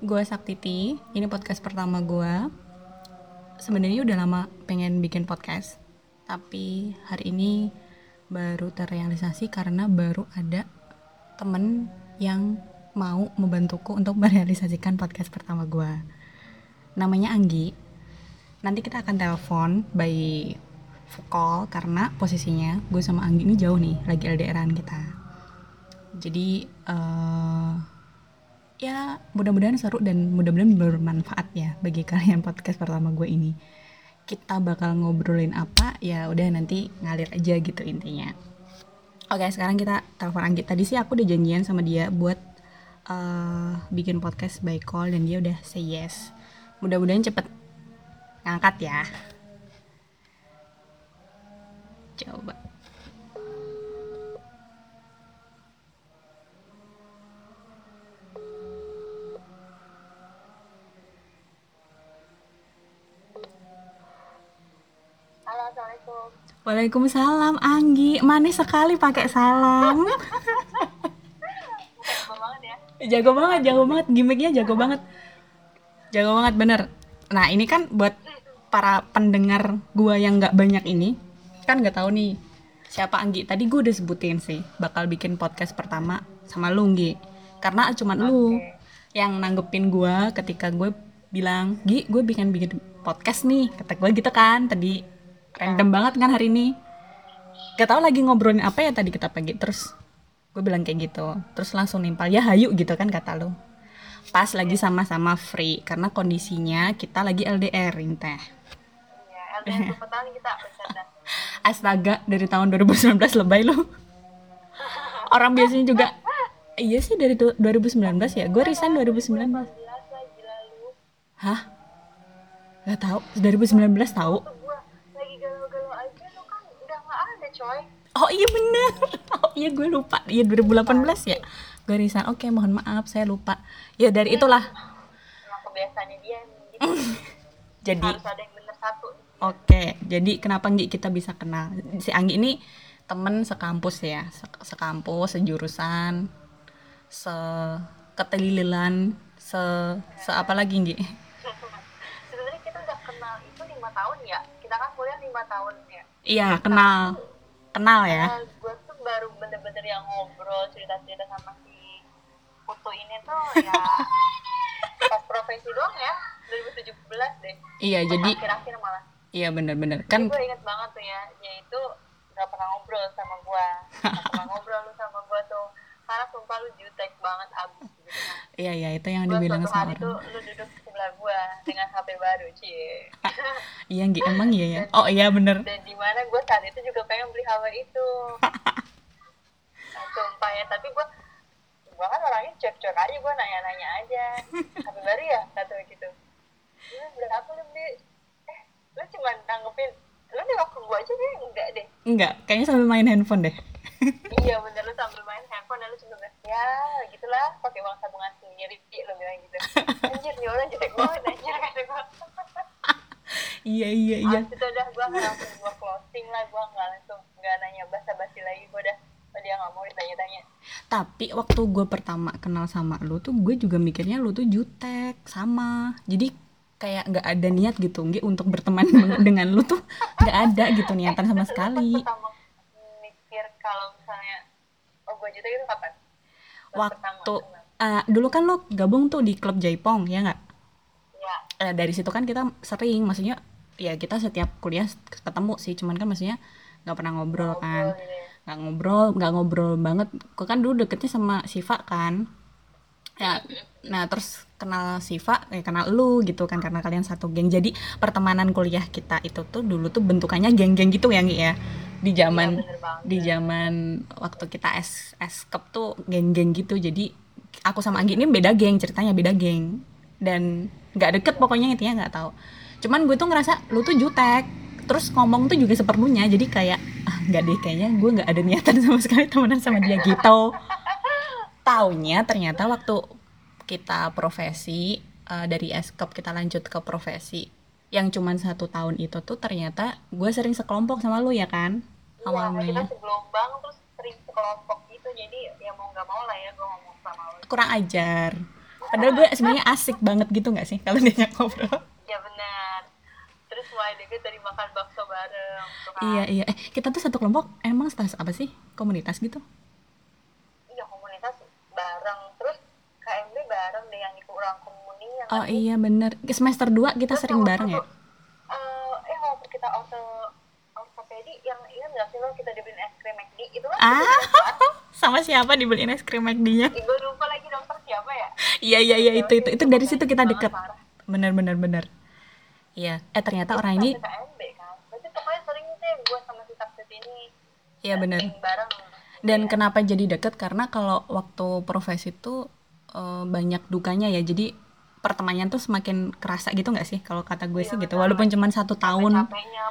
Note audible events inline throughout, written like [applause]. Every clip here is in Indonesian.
gue Saktiti. Ini podcast pertama gue. Sebenarnya udah lama pengen bikin podcast, tapi hari ini baru terrealisasi karena baru ada temen yang mau membantuku untuk [laughs] merealisasikan podcast pertama gue. Namanya Anggi. Nanti kita akan telepon by call karena posisinya gue sama Anggi ini jauh nih, lagi LDRan kita. Jadi eh ya mudah-mudahan seru dan mudah-mudahan bermanfaat ya bagi kalian podcast pertama gue ini. Kita bakal ngobrolin apa? Ya udah nanti ngalir aja gitu intinya. Oke sekarang kita telepon Anggit tadi sih aku udah janjian sama dia buat uh, bikin podcast by call dan dia udah say yes. Mudah-mudahan cepet ngangkat ya. Coba Assalamualaikum. Waalaikumsalam Anggi. Manis sekali pakai salam. Jago banget ya. jago banget jago banget. Gimmicknya jago banget. Jago banget bener. Nah ini kan buat para pendengar gua yang nggak banyak ini kan nggak tahu nih siapa Anggi. Tadi gue udah sebutin sih bakal bikin podcast pertama sama lu Nggi karena cuman lu yang nanggepin gua ketika gue bilang Gi gue bikin bikin podcast nih kata gue gitu kan tadi random banget kan hari ini. Gak tau lagi ngobrolin apa ya tadi kita pagi. Terus gue bilang kayak gitu. Terus langsung nimpal ya hayu gitu kan kata lo pas lagi sama-sama free karena kondisinya kita lagi LDR teh Iya, LDR tahun kita bercanda. [laughs] astaga dari tahun 2019 lebay lo orang biasanya juga iya sih dari tu- 2019 ya. Gue resign 2019 Biasa gila lu. hah? Gak tahu. 2019 tahu Tuh gua lagi galau-galau aja lu kan udah nggak ada coy. Oh iya bener [laughs] oh iya gue lupa iya 2018 ya gue resign oke mohon maaf saya lupa ya dari itulah kebiasaannya dia gitu. [laughs] jadi harus ada yang bener satu. Oke, jadi kenapa Nggi kita bisa kenal? Si Anggi ini temen sekampus ya, se- sekampus, sejurusan, seketelilan, se, se apa lagi Nggi? [laughs] Sebenarnya kita udah kenal itu lima tahun ya. Kita kan kuliah lima tahun ya. Iya, kenal, kenal ya. Nah, gue tuh baru bener-bener yang ngobrol cerita-cerita sama si Putu ini tuh ya [laughs] pas profesi doang ya 2017 deh. Iya, Pas jadi akhir-akhir malah. Iya bener-bener. Kan gue inget banget tuh ya yaitu gak pernah ngobrol sama gue [laughs] gak pernah ngobrol lu sama gue tuh. Karena sumpah lu jutek banget abis gitu. Iya iya itu yang gue dibilang suatu sama hari tuh orang. lu duduk sebelah gue dengan HP baru cie. [laughs] Iya Nggi, emang iya ya. Oh iya bener. dan di mana gue saat itu juga pengen beli HP itu. [laughs] Nah, sumpah ya tapi gue gue kan orangnya cek-cek aja gue nanya-nanya aja. [laughs] HP baru ya? Kata gitu. Lu berapa lu beli? Eh lu cuma nanggepin lu nengok ke gue aja deh enggak deh. Enggak, kayaknya sambil main handphone deh. iya bener lu sambil main handphone dan lu cuma ya gitulah pakai uang tabungan sendiri lu bilang gitu anjir nih orang jelek banget anjir kata gue iya iya iya. Abis itu udah gue langsung gue closing lah gue nggak langsung nggak nanya basa-basi lagi gue udah oh, dia nggak mau ditanya-tanya Tapi waktu gue pertama kenal sama lu tuh gue juga mikirnya lu tuh jutek sama. Jadi kayak nggak ada niat gitu Nggi untuk berteman [laughs] dengan lu tuh nggak ada gitu niatan sama sekali. pertama mikir kalau misalnya oh gue juta itu kapan Pas pertama Waktu kenal. Eh, dulu kan lu gabung tuh di klub Jaipong ya nggak? ya Eh, dari situ kan kita sering, maksudnya ya kita setiap kuliah ketemu sih, cuman kan maksudnya nggak pernah ngobrol kan. ngobrol gitu ya. nggak ngobrol nggak ngobrol banget kok kan dulu deketnya sama Siva kan ya nah terus kenal Siva eh kenal lu gitu kan karena kalian satu geng jadi pertemanan kuliah kita itu tuh dulu tuh bentukannya geng-geng gitu ya Ngi ya di zaman Iya, banget. di zaman waktu kita es es cup tuh geng-geng gitu jadi aku sama Anggi ini beda geng ceritanya beda geng. Dan nggak deket pokoknya intinya nggak tahu. Cuman gue tuh ngerasa lu tuh jutek. Terus ngomong tuh juga seperlunya jadi kayak ah nggak deh kayaknya gue nggak ada niatan sama sekali temenan sama dia gitu. Taunya ternyata waktu kita profesi eh, dari eskop kita lanjut ke profesi yang cuman satu tahun itu tuh ternyata gue sering sekelompok sama lu ya kan? Iya, kita awalnya. segelombang terus sering sekelompok gitu jadi ya mau nggak mau lah ya gue ngomong sama lo kurang ajar. Padahal gue sebenarnya asik banget gitu nggak sih kalau diajak [laughs] ngobrol? Ya benar. Terus mulai deket dari makan bakso bareng tuh kan. iya iya. Eh kita tuh satu kelompok emang stas apa sih? Komunitas gitu? Iya komunitas bareng. Terus KMB bareng deh yang ikut orang komuni yang oh iya bener. Semester 2 kita Terus sering bareng ya? eh eh waktu kita auto ortopedi yang ingat nggak sih lo kita dibeliin es krim McD itu kan Ah. [laughs] sama siapa dibeliin es krim McD-nya gue lupa lagi dokter siapa ya? Iya iya iya itu itu itu dari situ kita deket. bener bener bener. Iya. Eh ternyata orang ini kan. Ini iya bener. dan kenapa jadi deket? Karena kalau waktu profesi tuh eh, banyak dukanya ya. Jadi pertemanan tuh semakin kerasa gitu nggak sih? Kalau kata gue Iya, sih gitu. walaupun cuma satu tahun. capeknya ya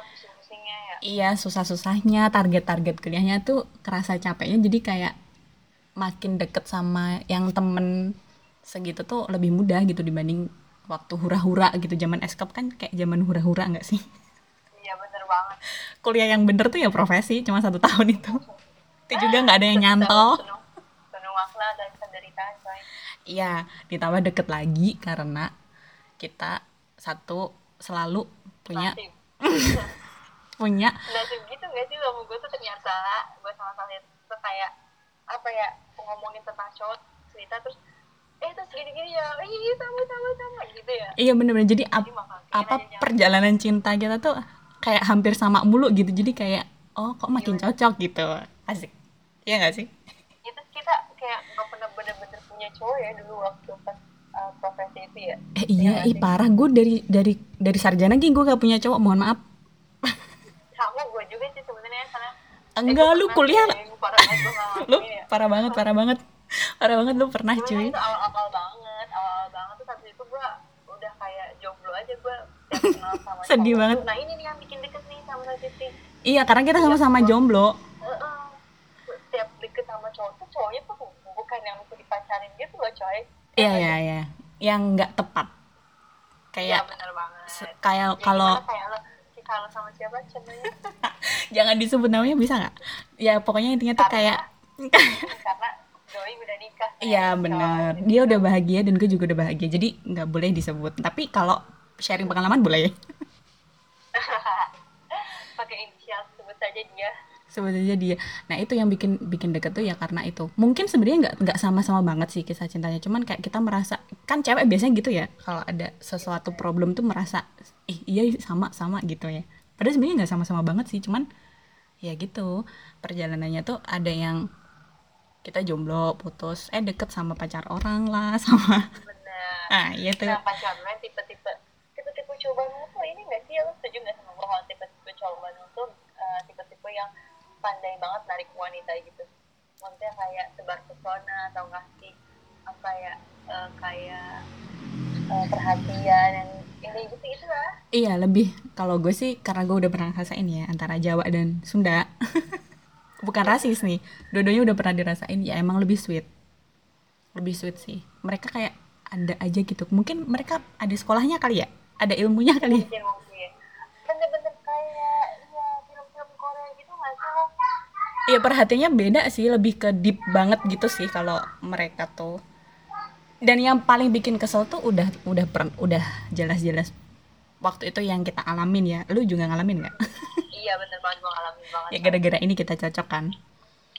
iya susah-susahnya target-target kuliahnya tuh kerasa capeknya jadi kayak makin deket sama yang temen segitu tuh lebih mudah gitu dibanding waktu hura-hura gitu. Zaman eskap kan kayak zaman hura-hura nggak sih? Iya bener banget. Kuliah yang bener tuh ya profesi cuma satu tahun itu. Itu juga nggak ada yang nyantol. penuh penuh makna dan penderitaan coy. Iya, ditambah deket lagi karena kita satu selalu punya [laughs] punya. Nasib gitu gak sih? Sama gue tuh ternyata gue sama Salih tuh kayak apa ya ngomongin tentang cowok cerita terus eh terus gini-gini ya. Eh iya sama sama sama gitu ya. Iya bener-bener. Jadi ap- Jadi apa perjalanan cinta kita tuh kayak hampir sama mulu gitu. Jadi kayak oh kok makin Iya, cocok gitu. Asik. Iya gak sih? Ya, terus kita kayak gak pernah bener-bener punya cowok ya dulu waktu pas uh, profesi itu ya. Eh iya Iya ih parah. Gue dari dari dari sarjana gini gue gak punya cowok. Mohon maaf sama gue juga sih sebenarnya karena enggak lu kuliah parah gue gak lu ya parah banget parah banget. Parah banget lu pernah cuy. itu awal-awal banget awal-awal banget. Tuh saat itu gue udah kayak jomblo aja tiap kenal sama Sedih banget. nah ini nih yang bikin deket nih sama Titi iya karena kita sama-sama jomblo. Heeh. setiap deket sama cowok tuh cowoknya tuh bukan yang bisa dipacarin gitu loh coy. Iya iya iya yang nggak tepat. Iya kayak bener banget. kayak Ya, kalau kayak kalau sama siapa namanya [laughs] jangan disebut namanya bisa nggak? Ya pokoknya intinya tuh kayak [laughs] karena doi udah nikah iya kan, bener coy. dia udah bahagia dan gue juga udah bahagia jadi nggak boleh disebut. Tapi kalau sharing pengalaman boleh. [laughs] Pakai inisial sebut saja dia sebut aja dia. Nah itu yang bikin bikin deket tuh ya karena itu. Mungkin sebenarnya nggak nggak sama-sama banget sih kisah cintanya. Cuman kayak kita merasa kan cewek biasanya gitu ya kalau ada sesuatu problem tuh merasa ih iya sama sama gitu ya. Padahal sebenarnya nggak sama-sama banget sih cuman ya gitu. Perjalanannya tuh ada yang kita jomblo putus eh deket sama pacar orang lah [laughs] sama bener ah iya tuh. Nah pacar lo yang tipe-tipe tipe-tipe cowok tuh ini gak sih? Lo setuju gak sama gue kalau tipe-tipe cowok Bandung tuh eh, tipe-tipe yang pandai banget narik wanita gitu. Maksudnya kayak sebar pesona atau ngasih apa ya eh, kayak eh, perhatian yang ini gitu gitu lah. Iya lebih. Kalau gue sih karena gue udah pernah ngerasain ya antara Jawa dan Sunda. [laughs] Bukan rasis nih. Dua-duanya udah pernah dirasain. Ya emang lebih sweet. Lebih sweet sih. Mereka kayak ada aja gitu. Mungkin mereka ada sekolahnya kali ya? Ada ilmunya kali ya? Mungkin mungkin bener-bener kayak ya film-film Korea gitu nggak sih lo Iya perhatiannya beda sih lebih ke deep banget gitu sih kalau mereka tuh. Dan yang paling bikin kesel tuh udah udah per- udah jelas-jelas waktu itu yang kita alamin ya. Lu juga ngalamin nggak? [laughs] Iya bener banget gue ngalamin banget. Ya gara-gara ini kita cocok kan?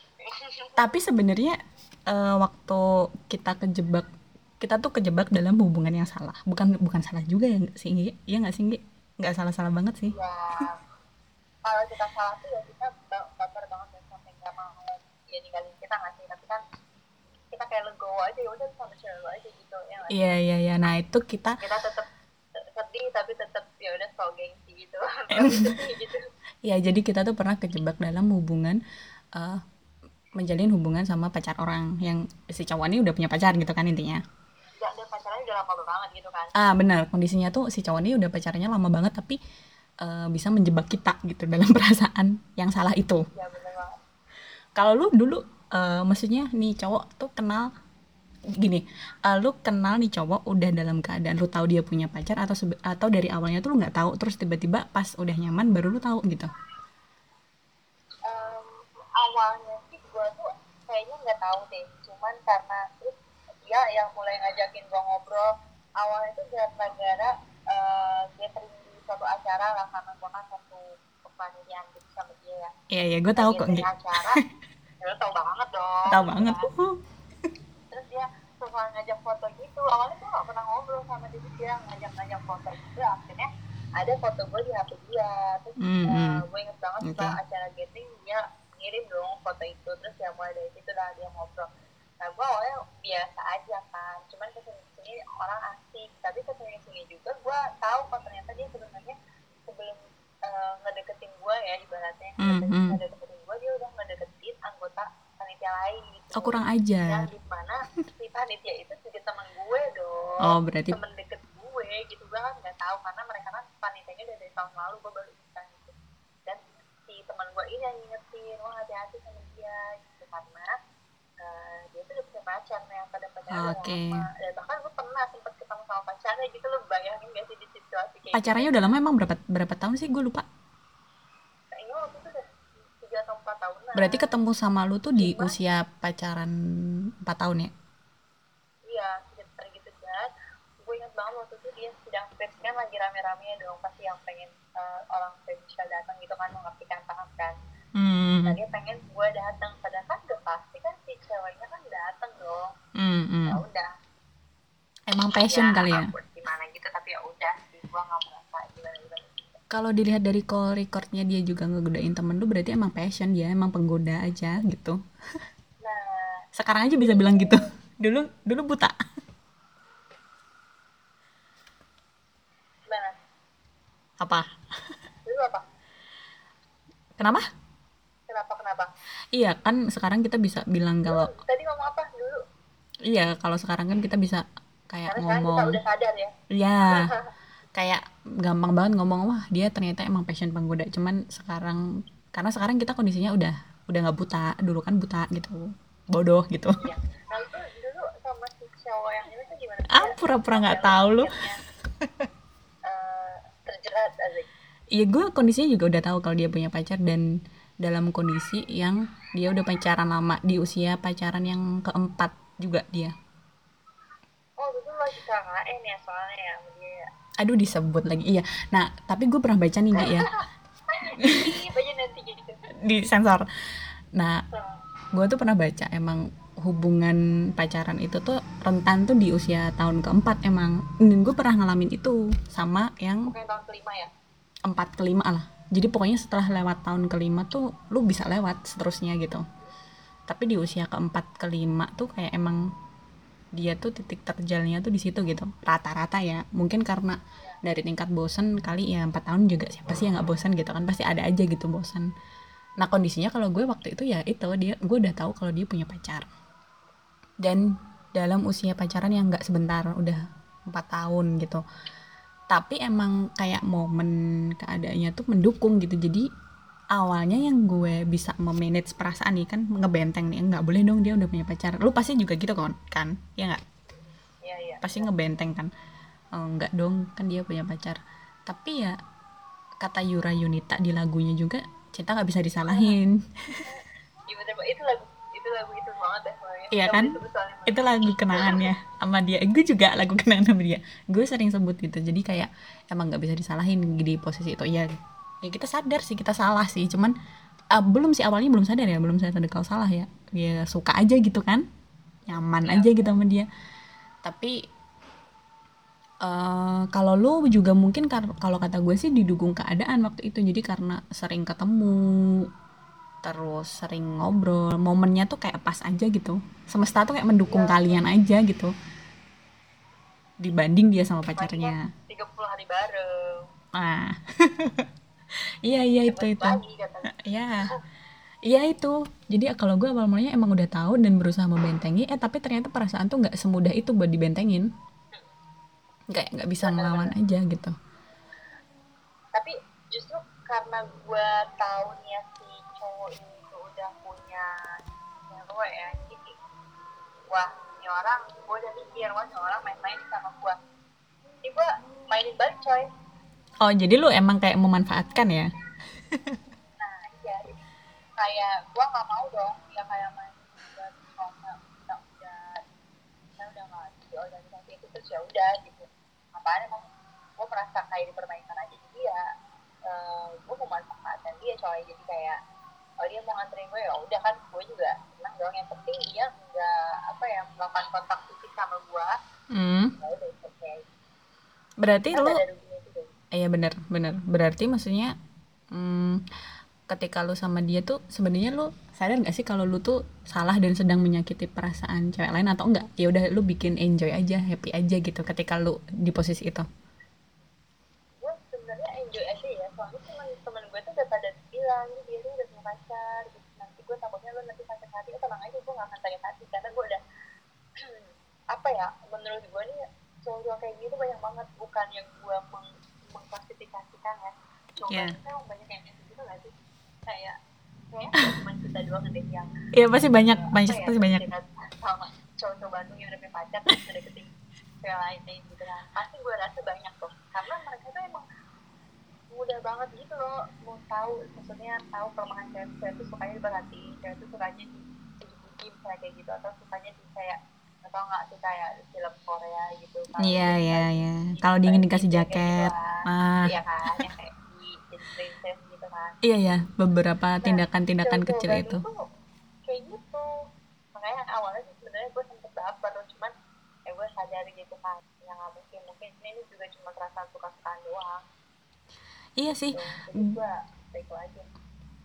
[laughs] Tapi sebenarnya eh, waktu kita kejebak kita tuh kejebak dalam hubungan yang salah. Bukan bukan salah juga ya sih iya nggak sih nggak salah salah banget sih. Ya kalau kita salah tuh ya kita ya ninggalin kita nggak sih? Tapi kan kita kayak legowo aja ya udah sama cewek lo aja gitu ya iya iya iya. Nah itu kita kita tetap sedih tapi tetap ya udah so gengsi gitu. [laughs] Gitu. Ya jadi kita tuh pernah kejebak dalam hubungan eh, menjalin hubungan sama pacar orang yang si cowok ini udah punya pacar gitu kan intinya? Ya dan pacarannya udah lama banget gitu kan. Ah benar kondisinya tuh si cowok ini udah pacarnya lama banget tapi eh, bisa menjebak kita gitu dalam [laughs] perasaan yang salah itu. Ya bener kalau lu dulu eh, maksudnya nih cowok tuh kenal gini eh, lu kenal nih cowok udah dalam keadaan lu tahu dia punya pacar atau atau dari awalnya tuh lu nggak tahu terus tiba-tiba pas udah nyaman baru lu tahu gitu? Em, awalnya sih gue tuh kayaknya nggak tahu deh. Cuman karena terus dia yang mulai ngajakin gue ngobrol. Awalnya itu gara-gara uh, gathering di suatu acara lah karena gue kan satu gitu sama dia ya. Iya iya gue tahu kok. nggak acara. [laughs] Ya lo tau banget dong tahu gitu banget. kan. terus dia suka ngajak foto gitu. Awalnya tuh gak pernah ngobrol sama dia. Dia ngajak-ngajak foto gitu akhirnya ada foto gue di HP dia. Terus Hmm, uh, hmm. gue inget banget Oke. setelah acara gathering dia ngirim dong foto itu. Terus ya mulai dari situ lah dia ngobrol. Nah gue awalnya biasa aja kan. Cuman ke sini sini orang asik. Tapi ke sini sini juga gue tahu kok ternyata dia sebenarnya sebelum uh, ngedeketin gue ya ibaratnya. Hmm, ngedeketin, hmm. ngedeketin gue dia udah ngedeketin anggota panitia lain gitu. Oh kurang yang ajar di mana si panitia itu juga teman gue dong. Oh berarti temen deket gue gitu gue kan nggak tahu. Karena mereka kan panitianya udah dari tahun lalu gue baru ikutan gitu. Dan si teman gue ini yang ngingetin wah hati-hati sama dia gitu. Karena eh, dia tuh udah punya pacar yang pada pacaran Oke. lama. Dan bahkan gue pernah sempet ketemu sama pacarnya gitu lo bayangin gak sih di situasi kayak pacarannya udah lama emang berapa berapa tahun sih? Gue lupa. Gitu kayaknya waktu itu udah tiga atau empat tahunan. Berarti ketemu sama lu tuh di Cuma- usia pacaran 4 tahun ya? Iya sekitar gitu kan gue ingat banget waktu itu dia sedang skripsi kan lagi rame-rame dong pasti yang pengen eh, orang spesial datang gitu kan mengapikan tahap kan. Hmm, nah dia pengen gue datang padahal kan udah pasti kan si ceweknya kan datang hmm, ya udah. Emang passion kali ya? gimana gitu tapi ya udah sih gue nggak merasa gimana gimana kalau dilihat dari call recordnya dia juga ngegodain temen lu berarti emang passion dia emang penggoda aja gitu. Nah. Sekarang aja bisa bilang gitu. Dulu dulu buta. Apa? Dulu apa? Kenapa? Kenapa kenapa? Iya kan sekarang kita bisa bilang kalau tadi ngomong apa iya kalau sekarang kan kita bisa kayak karena sekarang kita ngomong. udah sadar ya. Ya [laughs] kayak gampang banget ngomong wah dia ternyata emang passion penggoda. Cuman sekarang karena sekarang kita kondisinya udah udah nggak buta dulu kan buta gitu bodoh gitu. Iya. Nah lu tuh dulu sama si cowok yang ini tuh gimana? ah pura-pura nggak tahu lu. Uh, [laughs] terjerat asik. Iya gue kondisinya juga udah tahu kalau dia punya pacar dan dalam kondisi yang dia udah pacaran lama di usia pacaran yang keempat juga dia. Oh dulu lagi KKN ya soalnya ya dia. ya. Aduh disebut lagi iya. Nah tapi gue pernah baca nih ya Ih, baca nanti gitu. di sensor. Nah gue tuh pernah baca emang hubungan pacaran itu tuh rentan tuh di usia tahun keempat emang. Dan gue pernah ngalamin itu sama yang Bukan tahun kelima ya? empat kelima lah jadi pokoknya setelah lewat tahun kelima tuh lu bisa lewat seterusnya gitu tapi di usia keempat kelima tuh kayak emang dia tuh titik terjalnya tuh di situ gitu. Rata-rata ya. Mungkin karena dari tingkat bosen kali ya empat tahun juga siapa sih yang nggak bosan gitu kan? Pasti ada aja gitu bosan nah kondisinya kalau gue waktu itu ya itu dia gue udah tahu kalau dia punya pacar. Dan dalam usia pacaran yang nggak sebentar udah empat tahun gitu. Tapi emang kayak momen keadaannya tuh mendukung gitu. Jadi awalnya yang gue bisa memanage perasaan nih kan ngebenteng nih nggak boleh dong dia udah punya pacar. Lu pasti juga gitu kan kan? Ya nggak? Iya iya. pasti ngebenteng kan? Oh, nggak dong kan dia punya pacar. Tapi ya kata Yura Yunita di lagunya juga cinta nggak bisa disalahin. [laughs] Iya bener itu lagu itu lagu itu banget deh soalnya. Iya kan? itu lagu kenangannya sama dia. Gue juga lagu kenangan sama dia. Gue sering sebut gitu. Jadi kayak emang nggak bisa disalahin di posisi itu. Ya ya kita sadar sih kita salah sih. Cuman ah, belum sih awalnya belum sadar ya belum sadar kalau salah ya. Dia suka aja gitu kan. Nyaman Iya. aja gitu sama dia. Tapi eh kalau lu juga mungkin kalau kata gue sih didukung keadaan waktu itu. Jadi karena sering ketemu terus sering ngobrol momennya tuh kayak pas aja gitu. Semesta tuh kayak mendukung Iya. kalian aja gitu. Dibanding dia sama pacarnya. 30 hari bareng. ah [laughs] iya iya itu itu [laughs] iya iya itu jadi kalau gue awal mulanya emang udah tahu dan berusaha membentengi eh tapi ternyata perasaan tuh nggak semudah itu buat dibentengin nggak nggak bisa melawan aja gitu Tapi justru karena gue tahu nih ya si cowok ini tuh udah punya cewek ya. Jadi wah ini orang gue udah mikir wah ini orang main-main sama gue. Ini gue mainin balik coy. Oh jadi lu emang kayak memanfaatkan ya? Nah iya. Kayak gue nggak mau dong. Ya kayak main balik karena kita udah kita udah apaan emang? Gue merasa kayak dipermainkan aja. Jadi ya uh, gue memanfaatkan dia coy. Jadi kayak oh dia mau nganterin gue ya udah kan gue juga senang dong. Yang penting dia nggak apa ya melakukan kontak fisik sama gue hmm. ya udah oke okay. berarti Kan lu. Iya bener bener berarti maksudnya hmm, ketika lu sama dia tuh sebenarnya lu sadar nggak sih kalau lu tuh salah dan sedang menyakiti perasaan cewek lain atau enggak ya udah lu bikin enjoy aja happy aja gitu ketika lu di posisi itu. Gak [clears throat] apa ya menurut gue nih cowok-cowok kayak gitu banyak banget. Bukan yang gue mengklasifikasikan ya. Cowok Yeah. emang banyak yang gitu gak sih? Kayak [laughs] cuma kita doang deh yang Iya pasti banyak eh, banyak ya, pasti banyak. sama cowok-cowok Bandung yang udah pacar terus deketin cewek lain gitu. Kan pasti gue rasa banyak tuh karena mereka tuh emang mudah banget gitu loh mau tahu maksudnya tahu kelemahan cewek cewek tuh sukanya diperhatiin cewek tuh sukanya di dipuji misalnya kayak gitu atau sukanya di kayak atau nggak sih kayak film Korea gitu Kalau Iya, iya, iya. Kalau dingin dikasih jaket. gitu Ah. kan. iya kan yang kayak di princess gitu kan iya ya beberapa Nah, tindakan-tindakan cowok-cowok kecil itu kayak gitu makanya awalnya sih sebenarnya gue sempet baper cuman ya gue sadar gitu kan ya nggak mungkin mungkin ini juga cuma perasaan suka-sukaan doang iya sih gitu. gue baik aja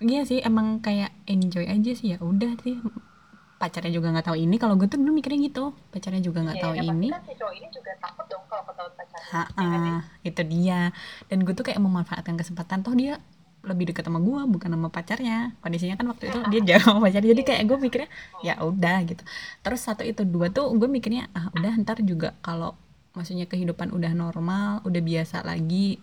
iya sih emang kayak enjoy aja sih ya udah sih pacarnya juga nggak tahu ini kalau gue tuh dulu mikirnya gitu pacarnya juga nggak Iya, tahu ya pasti ini. kan si cowok ini juga takut dong kalau ketahuan pacarnya ha ya kan, Din? itu dia. Dan gue tuh kayak memanfaatkan kesempatan toh dia lebih dekat sama gue bukan sama pacarnya. Kondisinya kan waktu itu dia [laughs] jauh sama pacarnya jadi kayak gue mikirnya ya udah gitu. Terus satu itu dua tuh gue mikirnya ah udah ntar juga kalau maksudnya kehidupan udah normal udah biasa lagi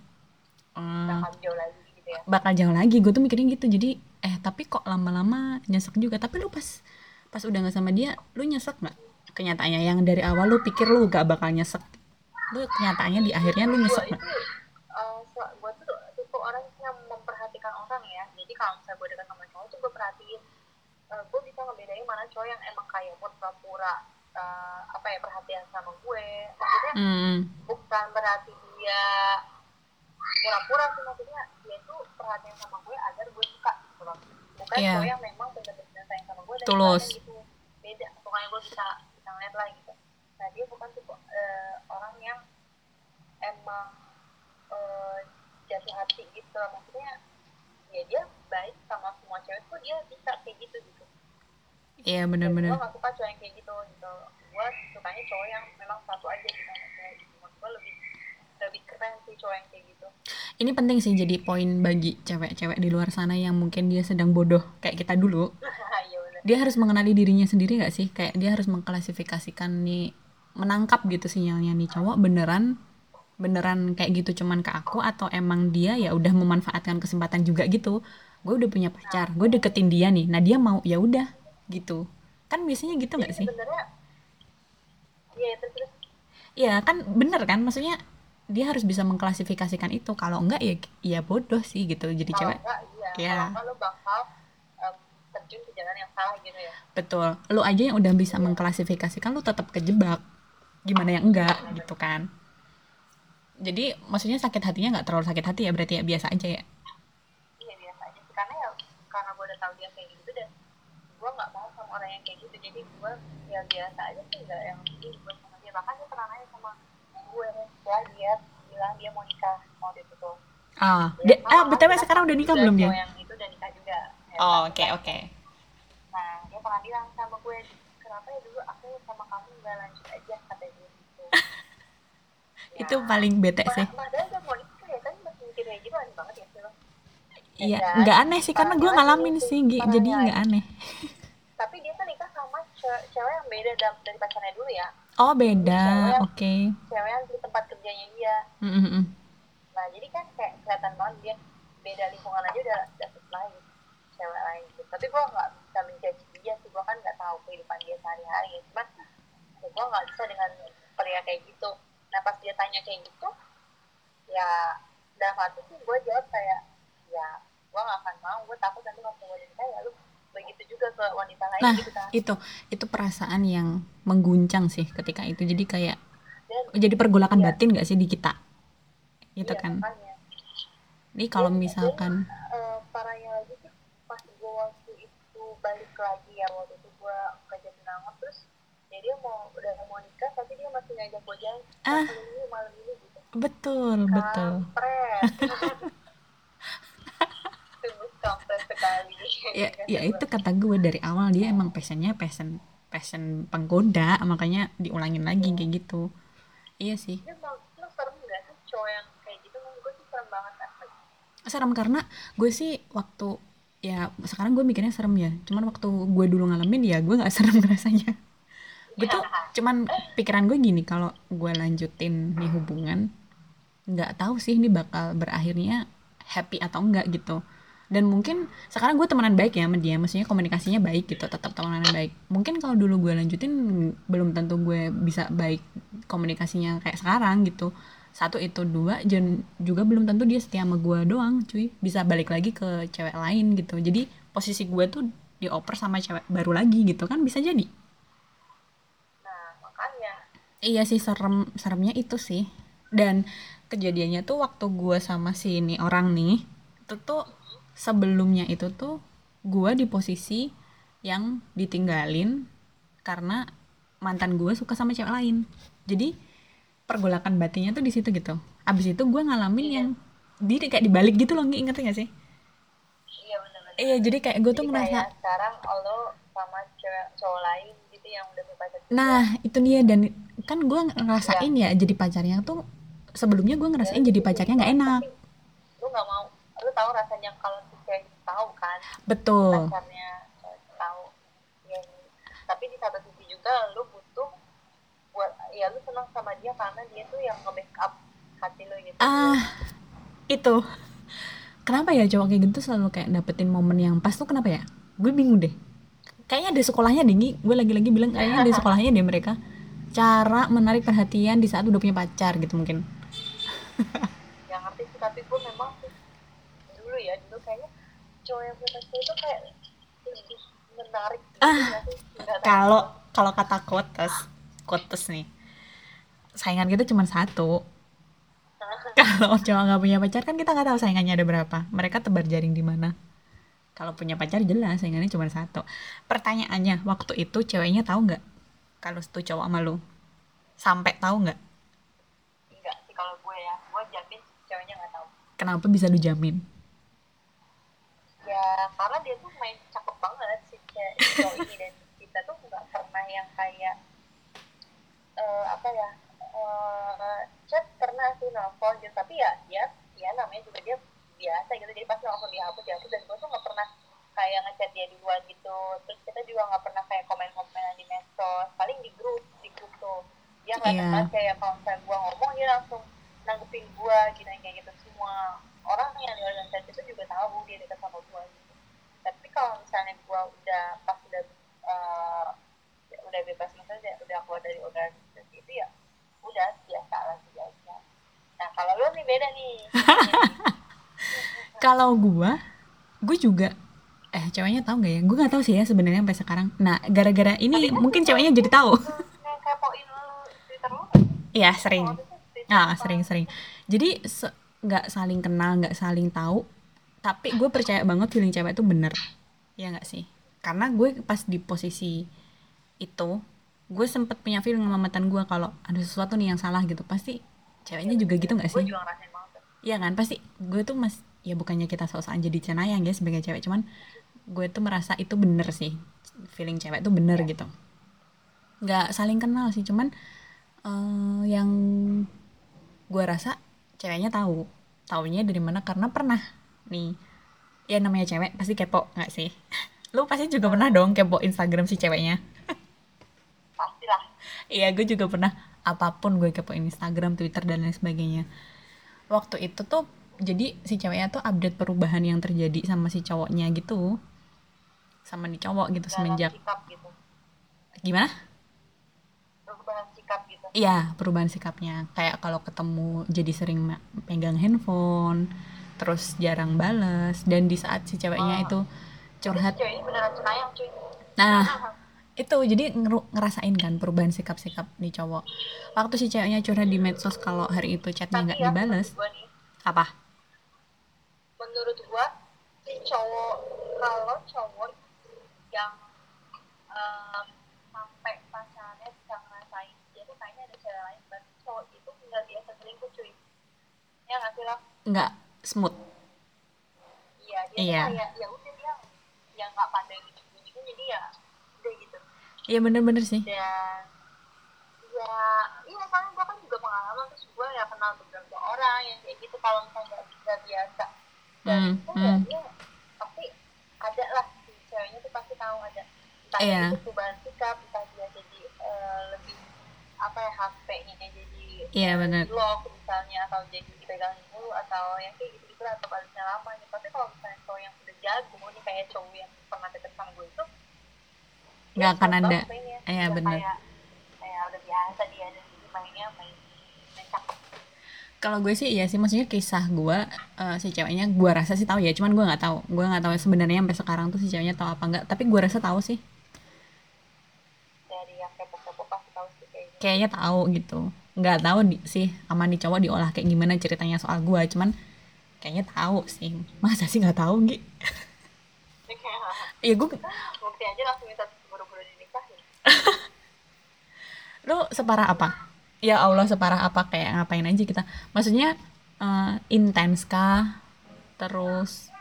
eh, bakal jauh lagi gitu ya. bakal jauh lagi. Gue tuh mikirnya gitu jadi eh tapi kok lama-lama nyesek juga. Tapi lu pas pas udah nggak sama dia lu nyesek nggak? Kenyataannya yang dari awal lu pikir lu gak bakal nyesek. Lu kenyataannya di akhirnya lu nyesek nggak? Uh, gue tuh tipe orang yang memperhatikan orang ya. Jadi kalau misalnya gue dekat sama cowok tuh gue perhatiin. Uh, gue bisa ngebedain mana cowok yang emang kayak buat pura-pura uh, apa ya perhatian sama gue. Maksudnya hmm, bukan berarti dia pura-pura sih maksudnya dia tuh perhatian sama gue agar gue suka gitu loh. Bukan Iya. cowok yang memang benar-benar gue Tulus. sukanya gitu. Beda pokoknya gue bisa bisa ngeliat lah gitu. Nah dia bukan tipe eh, orang yang emang eh, jatuh hati gitu. Maksudnya ya dia baik sama semua cewek tuh dia bisa kayak gitu gitu. Iya gue bener-bener. gak suka cowok yang kayak gitu gitu. Gue sukanya cowok yang memang satu aja gitu. Gitu. Gue lebih lebih keren sih cowok yang kayak gitu. Ini penting sih jadi poin bagi cewek-cewek di luar sana yang mungkin dia sedang bodoh kayak kita dulu [laughs] dia harus mengenali dirinya sendiri gak sih? Kayak dia harus mengklasifikasikan nih menangkap gitu sinyalnya nih cowok beneran beneran kayak gitu cuman ke aku atau emang dia ya udah memanfaatkan kesempatan juga gitu? Gue udah punya pacar gue deketin dia nih nah dia mau ya udah gitu. Kan biasanya gitu nggak Jadi sih? sebenarnya ya terus Iya kan bener kan? Maksudnya dia harus bisa mengklasifikasikan itu. Kalau enggak ya ya bodoh sih gitu jadi kalau cewek. enggak iya. Iya. kalau bakal terjun ke jalan yang salah gitu ya. Betul. Lu aja yang udah bisa mengklasifikasikan lu tetap kejebak. Gimana yang enggak gitu kan? Jadi maksudnya sakit hatinya nggak terlalu sakit hati ya berarti ya biasa aja ya? Iya biasa aja sih. Karena ya karena gue udah tahu dia kayak gitu dan gue nggak mau sama orang yang kayak gitu. Jadi gue ya biasa aja sih nggak yang ih gue sama dia. Bahkan dia pernah nanya sama gue ya dia bilang dia mau nikah mau dia tuh. Ah Ya, dia, ah btw kita sekarang udah nikah belum dia? yang itu udah nikah juga. Ya, oh kan? oke oke. nah dia pernah bilang sama gue kenapa ya dulu aku sama kamu nggak lanjut aja kata dia gitu. [laughs] Itu paling bete sih. Padahal udah mau nikah ya kan masih mikir kayak gitu aneh banget ya sih iya kan? nggak aneh sih karena gue ngalamin sih jadi nggak aneh. [laughs] Tapi dia kan nikah sama ce- cewek yang beda da- dari pacarnya dulu ya. Oh beda. Oke. cewek yang di tempat kerjanya dia. Mm, mm, mm. nah jadi kan kayak kelihatan banget dia beda lingkungan aja udah dapet lain cewek lain gitu. Tapi gue nggak bisa menjudge gue kan nggak tahu kehidupan dia sehari-hari. Cuman ya gue nggak bisa dengan pria kayak gitu. Nah pas dia tanya kayak gitu ya dalam hati sih gue jawab kayak ya gue gak akan mau. Gue takut nanti waktu gue nikah ya lu begitu juga ke wanita lain nah gitu kan. itu. Itu perasaan yang mengguncang sih ketika itu. Jadi kayak dan jadi pergolakan Iya. batin gak sih di kita? Gitu iya, kan. makanya. Nih kalau misalkan eh, parahnya lagi tuh pas gue balik lagi ya waktu itu gue ke Jatinangor terus ya dia mau udah mau nikah tapi dia masih ngajak gue jalan Ah. malam ini malam ini gitu. Betul betul. kampret [laughs] kampret sekali. Ya ya itu kata gue dari awal dia emang passionnya passion passion penggoda makanya diulangin lagi kayak gitu. Iya sih. Dia mau lu serem gak sih cowok yang kayak gitu? Gue sih serem banget asli serem karena gue sih waktu ya sekarang gue mikirnya serem ya. Cuman waktu gue dulu ngalamin ya gue nggak [laughs] serem rasanya. Gue tuh cuman pikiran gue gini kalau gue lanjutin nih hubungan nggak tahu sih ini bakal berakhirnya happy atau enggak gitu. Dan mungkin sekarang gue temenan baik ya sama dia maksudnya komunikasinya baik gitu tetap temenan baik. Mungkin kalau dulu gue lanjutin belum tentu gue bisa baik komunikasinya kayak sekarang gitu satu itu. Dua dan juga belum tentu dia setia sama gue doang cuy. Bisa balik lagi ke cewek lain gitu. Jadi posisi gue tuh dioper sama cewek baru lagi gitu kan bisa jadi. Nah makanya. Iya sih serem seremnya itu sih. Dan kejadiannya tuh waktu gue sama si ini orang nih, itu tuh sebelumnya itu tuh gue di posisi yang ditinggalin karena mantan gue suka sama cewek lain. Jadi pergolakan batinnya tuh di situ gitu. Abis itu gue ngalamin yang dia kayak dibalik gitu loh, Ngi, ngerti gak sih? iya benar-benar Iya, jadi kayak gue tuh Jadi kayak sekarang lo sama cewek cowok lain gitu yang udah berpacar juga. Nah, itu dia dan kan gue ngerasain ya jadi pacarnya tuh sebelumnya gue ngerasain jadi pacarnya nggak enak. Tapi lu nggak mau lu tahu rasanya kalau si cewek tahu kan Betul. pacarnya cewek itu tahu ya tapi di satu sisi juga lu butuh buat ya lu senang sama dia karena dia tuh yang nge-backup hati lu gitu Ah, itu. Kenapa ya cowok kayak gitu selalu kayak dapetin momen yang pas tuh kenapa ya? Gue bingung deh. Kayaknya di sekolahnya dingin. Gue lagi-lagi bilang kayaknya di sekolahnya deh mereka cara menarik perhatian di saat udah punya pacar gitu mungkin. [laughs] yang ngerti sih tapi gue memang dulu ya dulu kayaknya cowok yang punya pacar itu kayak lebih menarik gitu Ah, tahu. Kalau kalau kata quotes, quotes nih. Saingan kita [laughs] cuma satu. Kalau cowok nggak punya pacar kan kita nggak tahu saingannya ada berapa. Mereka tebar jaring di mana. Kalau punya pacar jelas saingannya cuma satu. Pertanyaannya waktu itu ceweknya tahu nggak kalau itu cowok sama lu? Sampai tahu nggak? enggak sih kalau gue ya gue jamin ceweknya nggak tahu Kenapa bisa lu jamin? ya karena dia tuh main cakep banget sih cowok ini dan kita tuh nggak pernah yang kayak eh, apa ya eh, chat pernah sih nelfon gitu tapi ya dia ya namanya juga dia biasa gitu jadi pasti langsung dihapus dihapus dan gue tuh nggak pernah kayak ngechat dia duluan gitu terus kita juga nggak pernah kayak komen-komen di medsos paling di grup di grup tuh dia nggak Iya. yeah. kayak kalau misalnya gue ngomong dia langsung nanggepin gue gitu kayak gitu semua orang yang di organisasi itu juga tahu dia dekat sama gue gitu. tapi kalau misalnya gue udah pas udah eh, udah bebas misalnya udah keluar dari organisasi itu ya udah biasa lagi aja nah kalau lo nih beda nih [laughs] Kalau gua, gue juga eh ceweknya tahu nggak ya? Gue nggak tahu sih ya sebenarnya sampai sekarang. Nah, gara-gara ini mungkin ceweknya jadi tahu. [laughs] Iya, sering. Ah, sering-sering. Jadi se- nggak saling kenal, nggak saling tahu, tapi gue percaya banget feeling cewek itu bener. Ya nggak sih? Karena gue pas di posisi itu, gue sempet punya feeling sama mantan gue kalau ada sesuatu nih yang salah gitu. Pasti ceweknya juga gitu nggak gue sih? juga ngerasain banget tuh. Iya kan? Pasti gue tuh mas, ya bukannya kita sok-sokan jadi cenayang ya sebagai cewek, cuman gue tuh merasa itu bener sih. Feeling cewek tuh bener gitu. Nggak saling kenal sih, cuman eh, yang gue rasa ceweknya tahu taunya dari mana karena pernah nih ya namanya cewek pasti kepo nggak sih [laughs] lu pasti juga pernah dong kepo Instagram si ceweknya [laughs] iya gue juga pernah apa pun gue kepoin Instagram Twitter dan lain sebagainya. Waktu itu tuh jadi si ceweknya tuh update perubahan yang terjadi sama si cowoknya gitu. Sama di cowok gitu dalam semenjak. sikap gitu. Gimana? Perubahan sikap gitu. Iya, perubahan sikapnya. Kayak kalau ketemu jadi sering pegang handphone, terus jarang bales. Dan di saat si ceweknya Oh. itu curhat. beneran cenayang cuy. Nah, [laughs] itu jadi ngerasain kan perubahan sikap-sikap nih cowok. Waktu si ceweknya curhat di medsos kalau hari itu chatnya nggak ya dibales gua nih apa? menurut gua si cowok kalau cowok yang em, sampai pacarnya bisa ngerasain dia tuh kayaknya ada cewek lain berarti cowok itu nggak biasa selingkuh cuy. Ya nggak sih nggak smooth. Iya dia Iya. kayak ya udah dia yang nggak pandai lucu-lucunya jadi ya udah gitu iya bener-bener sih. Dan ya iya soalnya gue kan juga pengalaman terus gue ya kenal beberapa orang yang kayak gitu kalau misalnya nggak biasa. Dan Hmm, itu ya hmm. pasti ada lah si ceweknya tuh pasti tahu ada. Entah Iya. itu perubahan sikap entah dia jadi eh, lebih apa ya HP-nya jadi di lock misalnya atau jadi dipegangin dulu atau yang kayak gitu gitu atau balasnya lama. Tapi kalau misalnya cowok yang udah jago nih kayak cowok yang pernah deket sama gue itu Nggak akan ada. Iya, cakep kalau gue sih iya sih maksudnya kisah gue eh, si ceweknya gue rasa sih tahu ya cuman gue nggak tahu. Gue nggak tahu sebenarnya sampai sekarang tuh si ceweknya tahu apa enggak tapi gue rasa tahu sih. Dari yang kepo-kepo pasti tahu sih kayaknya kayaknya tahu gitu. Nggak tahu di, sih sama nih cowok diolah kayak gimana ceritanya soal gue cuman kayaknya tahu sih. [laughs] Masa sih nggak tahu Gi? Jadi kayak iya gue bukti aja langsung minta [laughs] lo separah apa? Ya Allah separah apa? Kayak ngapain aja kita? Maksudnya eh, intens kah? Terus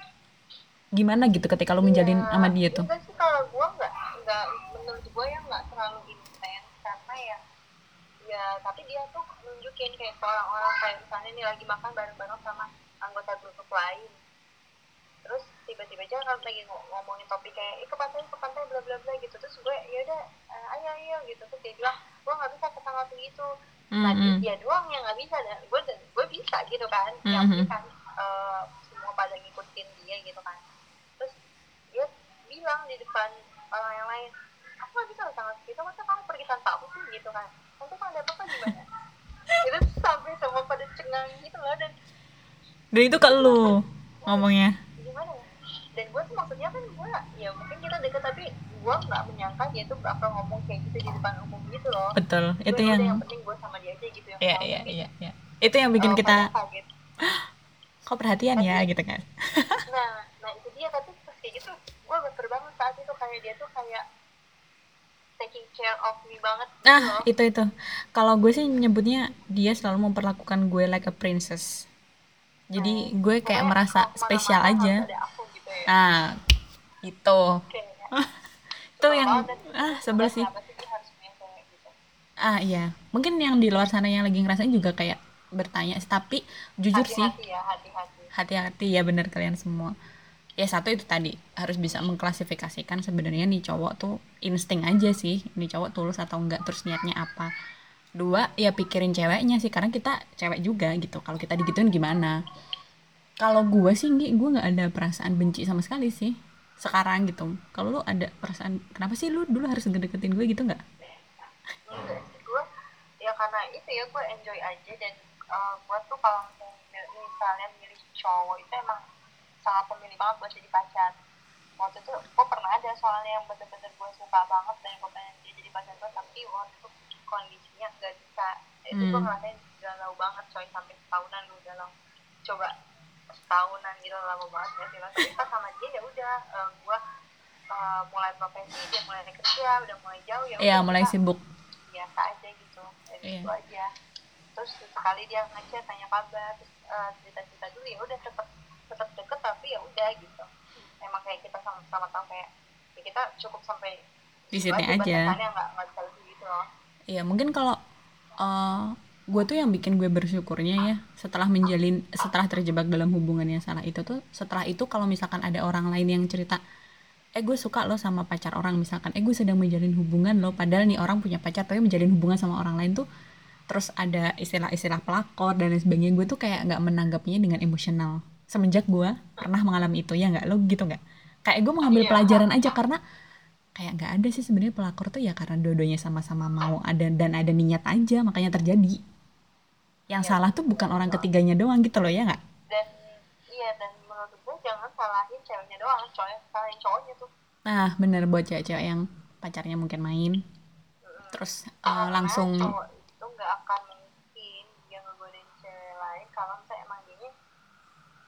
gimana gitu ketika lo menjalin Ya, sama dia tuh? sih kalau gua nggak nggak menurut gua yang nggak terlalu intens karena ya ya tapi dia tuh nunjukin kayak ke orang-orang kayak misalnya nih lagi makan bareng-bareng sama anggota grup lain. Terus tiba-tiba aja kan lagi ng- ngomongin topik kayak eh ke pantai ke pantai bla bla bla gitu. Terus gue ya udah ayo ayo gitu. Terus dia bilang gue nggak bisa ke tanggal segitu nah Mm-mm. dia doang yang nggak bisa dan gue dan gue bisa gitu kan. Mhm. yang kan eh, semua pada ngikutin dia gitu kan. Terus dia bilang di depan orang yang lain aku nggak bisa ke tanggal segitu masa kamu pergi tanpa aku sih? Gitu kan. Nanti kalau ada apa-apa gimana? [laughs] Itu sampai semua pada cengang gitu loh dan dan itu ke lu ngomongnya? Gimana? Dan gue tuh maksudnya kan gue ya mungkin kita deket tapi gue nggak menyangka dia tuh bakal ngomong kayak gitu di depan umum gitu loh. Betul. Gua itu ya udah, yang yang penting gue sama dia aja gitu yang iya iya Tapi, iya iya. Itu yang bikin eh, kita kaget. [gasps] Kok perhatian ya Tapi- gitu kan? [laughs] Nah nah itu dia tapi pas kayak gitu gue baper banget saat itu kayak dia tuh kayak taking care of me banget gitu nah loh. itu itu. Kalau gue sih menyebutnya dia selalu memperlakukan gue like a princess. Jadi gue kayak Pokoknya merasa spesial aja. aku gitu ya. Nah itu. Kayak, [laughs] itu yang ah sebel sih. sih gitu? Ah iya. Mungkin yang di luar sana yang lagi ngerasain juga kayak bertanya tapi jujur sih. Hati-hati ya hati-hati. Hati-hati ya bener kalian semua. Ya satu itu tadi harus bisa mengklasifikasikan sebenarnya nih cowok tuh insting aja sih nih cowok tulus atau enggak terus niatnya apa. Dua ya pikirin ceweknya sih karena kita cewek juga gitu. Kalau kita digituin gimana? Kalau gue sih gue nggak ada perasaan benci sama sekali sih sekarang gitu. Kalau lu ada perasaan kenapa sih lu dulu harus deketin gue gitu nggak? Enggak sih gue ya karena itu ya gue enjoy aja dan uh, gue tuh kalau misalnya, milih cowok itu emang sangat pemilih banget buat jadi pacar. Waktu itu gue pernah ada soalnya yang bener-bener gue suka banget dan gue pengen dia jadi pacar gue tapi waktu itu kondisinya nggak bisa. Itu gue Hmm. ngerasain galau banget coy sampai setahunan gue galau coba setahunan gitu lama banget ya sih? Tapi pas sama dia ya udah uh, gue uh, mulai profesi dia mulai kerja udah mulai jauh ya ya udah, mulai sibuk. biasa aja gitu dan Iya. itu aja. Terus sekali dia ngechat tanya kabar terus eh, cerita-cerita dulu ya udah tetap tetap deket tapi ya udah gitu. Emang kayak kita sama-sama tahu kayak ya kita cukup sampai Di sini aja. nggak nggak bisa lebih gitu loh. Iya mungkin kalau eh gue tuh yang bikin gue bersyukurnya ya setelah menjalin setelah terjebak dalam hubungan yang salah itu tuh setelah itu kalau misalkan ada orang lain yang cerita eh gue suka lo sama pacar orang misalkan eh gue sedang menjalin hubungan lo padahal nih orang punya pacar tapi menjalin hubungan sama orang lain tuh terus ada istilah-istilah pelakor dan lain sebagainya gue tuh kayak nggak menanggapinya dengan emosional. Semenjak gue pernah mengalami itu ya nggak? Lo gitu nggak? Kayak gue mengambil Iya. pelajaran aja karena kayak nggak ada sih sebenarnya pelakor tuh ya karena dua-duanya sama-sama mau ada dan ada niat aja makanya terjadi yang Iya, salah tuh bukan orang ketiganya doang gitu loh ya nggak? Dan iya dan menurut gue jangan salahin ceweknya doang cowoknya salahin cowoknya tuh. Nah bener buat cewek-cewek yang pacarnya mungkin main. Mm-mm. terus Karena langsung cowok itu nggak akan mungkin dia ngegodain cewek lain kalau misalnya emang dia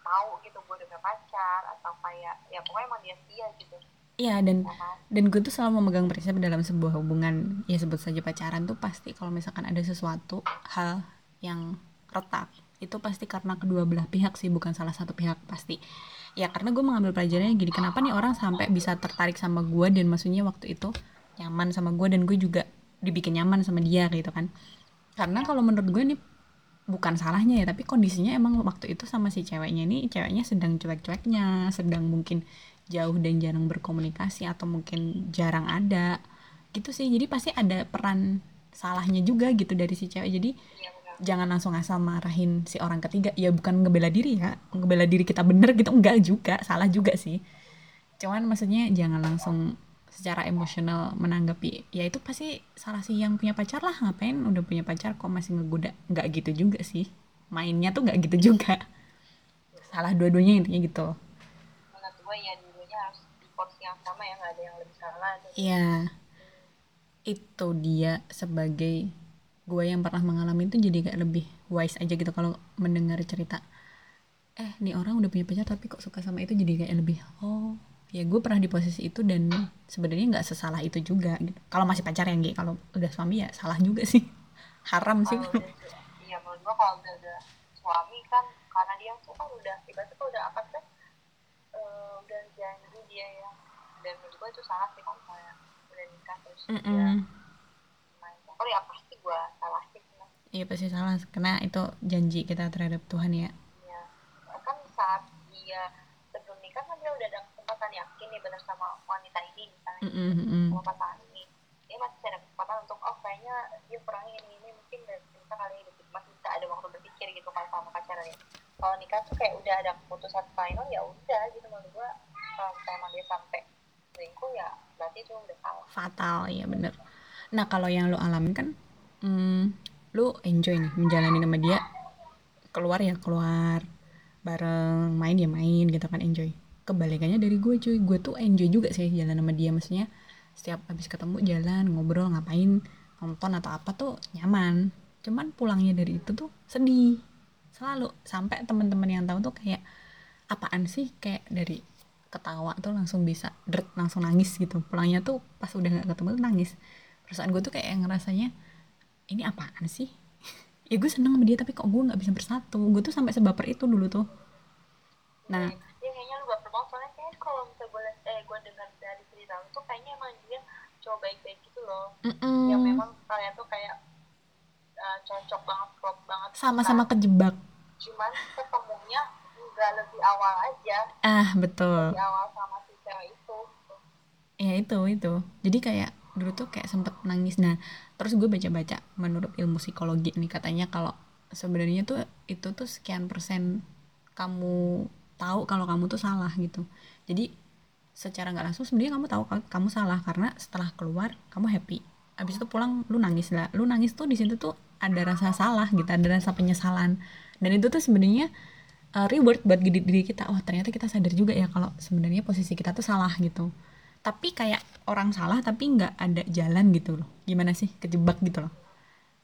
tahu gitu gue udah pacar atau kayak ya pokoknya emang dia setia gitu. Iya dan ya kan? dan gue tuh selalu memegang prinsip dalam sebuah hubungan ya sebut saja pacaran tuh pasti kalau misalkan ada sesuatu hal yang retak itu pasti karena kedua belah pihak sih bukan salah satu pihak pasti. Ya karena gue mengambil pelajarannya gini kenapa nih orang sampai bisa tertarik sama gue dan maksudnya waktu itu nyaman sama gue dan gue juga dibikin nyaman sama dia gitu kan. Karena kalau menurut gue nih bukan salahnya ya tapi kondisinya emang waktu itu sama si ceweknya ini ceweknya sedang cuek-cueknya sedang mungkin jauh dan jarang berkomunikasi atau mungkin jarang ada gitu sih. Jadi pasti ada peran salahnya juga gitu dari si cewek. Jadi iya jangan langsung asal marahin si orang ketiga. Ya bukan ngebela diri ya. Ngebela diri kita bener gitu enggak juga. Salah juga sih. Cuman maksudnya jangan langsung secara emosional menanggapi ya itu pasti salah si yang punya pacar lah. Ngapain udah punya pacar kok masih ngegoda? Nggak gitu juga sih. Mainnya tuh nggak gitu juga. Salah dua-duanya intinya gitu. Menurut gue ya dulunya harus di porsi yang sama ya nggak ada yang lebih salah. Gitu. Iya, itu dia sebagai gue yang pernah mengalami itu jadi kayak lebih wise aja gitu kalau mendengar cerita. Eh, nih orang udah punya pacar tapi kok suka sama itu jadi kayak lebih oh ya gue pernah di posisi itu dan sebenarnya nggak sesalah itu juga gitu. Kalau masih pacar yang gitu, kalau udah suami ya salah juga sih. [laughs] Haram sih. kalau udah iya menurut gue kalau udah ada suami kan karena dia tuh kan udah ibaratnya tuh udah akad kan eh, udah janji dia ya dan menurut gue itu salah sih kalau udah nikah terus dia Mm-mm. main oh ya pasti gue sih. Iya pasti salah. Karena itu janji kita terhadap Tuhan ya. ya kan saat dia sebelum nikah kan dia udah ada kesempatan yakin nih benar sama wanita ini misalnya. Mm-mm, mm-mm. sama pasangan ini. Dia masih ada kesempatan untuk oh kayaknya dia kurang ini ini mungkin dari kita kali ini. Masih bisa ada waktu berpikir gitu kalau sama pacaran ya kalau nikah tuh kayak udah ada keputusan final ya udah gitu. Menurut gua kalau misalnya emang dia sampai selingkuh ya berarti itu udah salah. Fatal ya bener. Nah kalau yang lu alamin kan hmm, lu enjoy nih menjalani sama dia. Keluar ya keluar bareng main ya main gitu kan enjoy. Kebalikannya dari gue cuy. Gue tuh enjoy juga sih jalan sama dia. Maksudnya setiap habis ketemu jalan ngobrol ngapain nonton atau apa tuh nyaman. Cuman pulangnya dari itu tuh sedih. Selalu. Sampai teman-teman yang tahu tuh kayak apaan sih? Kayak dari ketawa tuh langsung bisa dret langsung nangis gitu. Pulangnya tuh pas udah nggak ketemu tuh nangis. Perasaan gue tuh kayak ngerasanya ini apaan sih? [laughs] Ya gue seneng sama dia tapi kok gue nggak bisa bersatu? Gue tuh sampai sebaper itu dulu tuh. Nah. Ya kayaknya lu baper banget. Soalnya kayak kalau misalnya gue eh gue dengar dari cerita lu tuh kayaknya emang dia cowok baik-baik gitu loh. Mm-mm, yang memang kalian tuh kayak uh, cocok banget klop banget. Sama-sama kejebak. cuman ketemunya nggak lebih awal aja. Ah betul. Di awal sama si cewek itu. Ya itu itu. Jadi kayak dulu tuh kayak sempet nangis. Nah terus gue baca-baca menurut ilmu psikologi nih katanya kalau sebenarnya tuh itu tuh sekian persen kamu tahu kalau kamu tuh salah gitu. Jadi secara nggak langsung sebenarnya kamu tahu kamu salah karena setelah keluar kamu happy. Abis itu pulang lu nangis lah. Lu nangis tuh di situ tuh ada rasa salah gitu ada rasa penyesalan. Dan itu tuh sebenarnya uh, reward buat diri, diri kita. Oh ternyata kita sadar juga ya kalau sebenarnya posisi kita tuh salah gitu. Tapi kayak orang salah tapi nggak ada jalan gitu loh. Gimana sih? Kejebak gitu loh.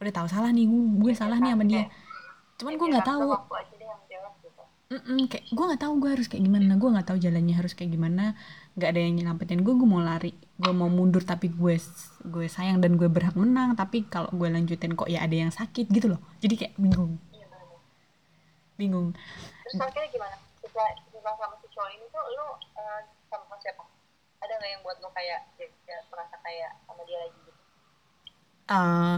Udah tahu salah nih gue, gue salah nih sama dia. Cuman gue nggak tahu. Gitu Mm-mm, kayak gue nggak tahu gue harus kayak gimana. Gue nggak tahu jalannya harus kayak gimana. Nggak ada yang nyelamatin gue gue mau lari. Gue mau mundur tapi gue gue sayang dan gue berhak menang. Tapi kalau gue lanjutin kok ya ada yang sakit gitu loh. Jadi kayak bingung. Bingung. Terus akhirnya gimana? Setelah setelah sama si cowok ini tuh lu uh, sama siapa ada nggak yang buat lu kayak ya, ya, merasa kayak sama dia lagi gitu? Eh,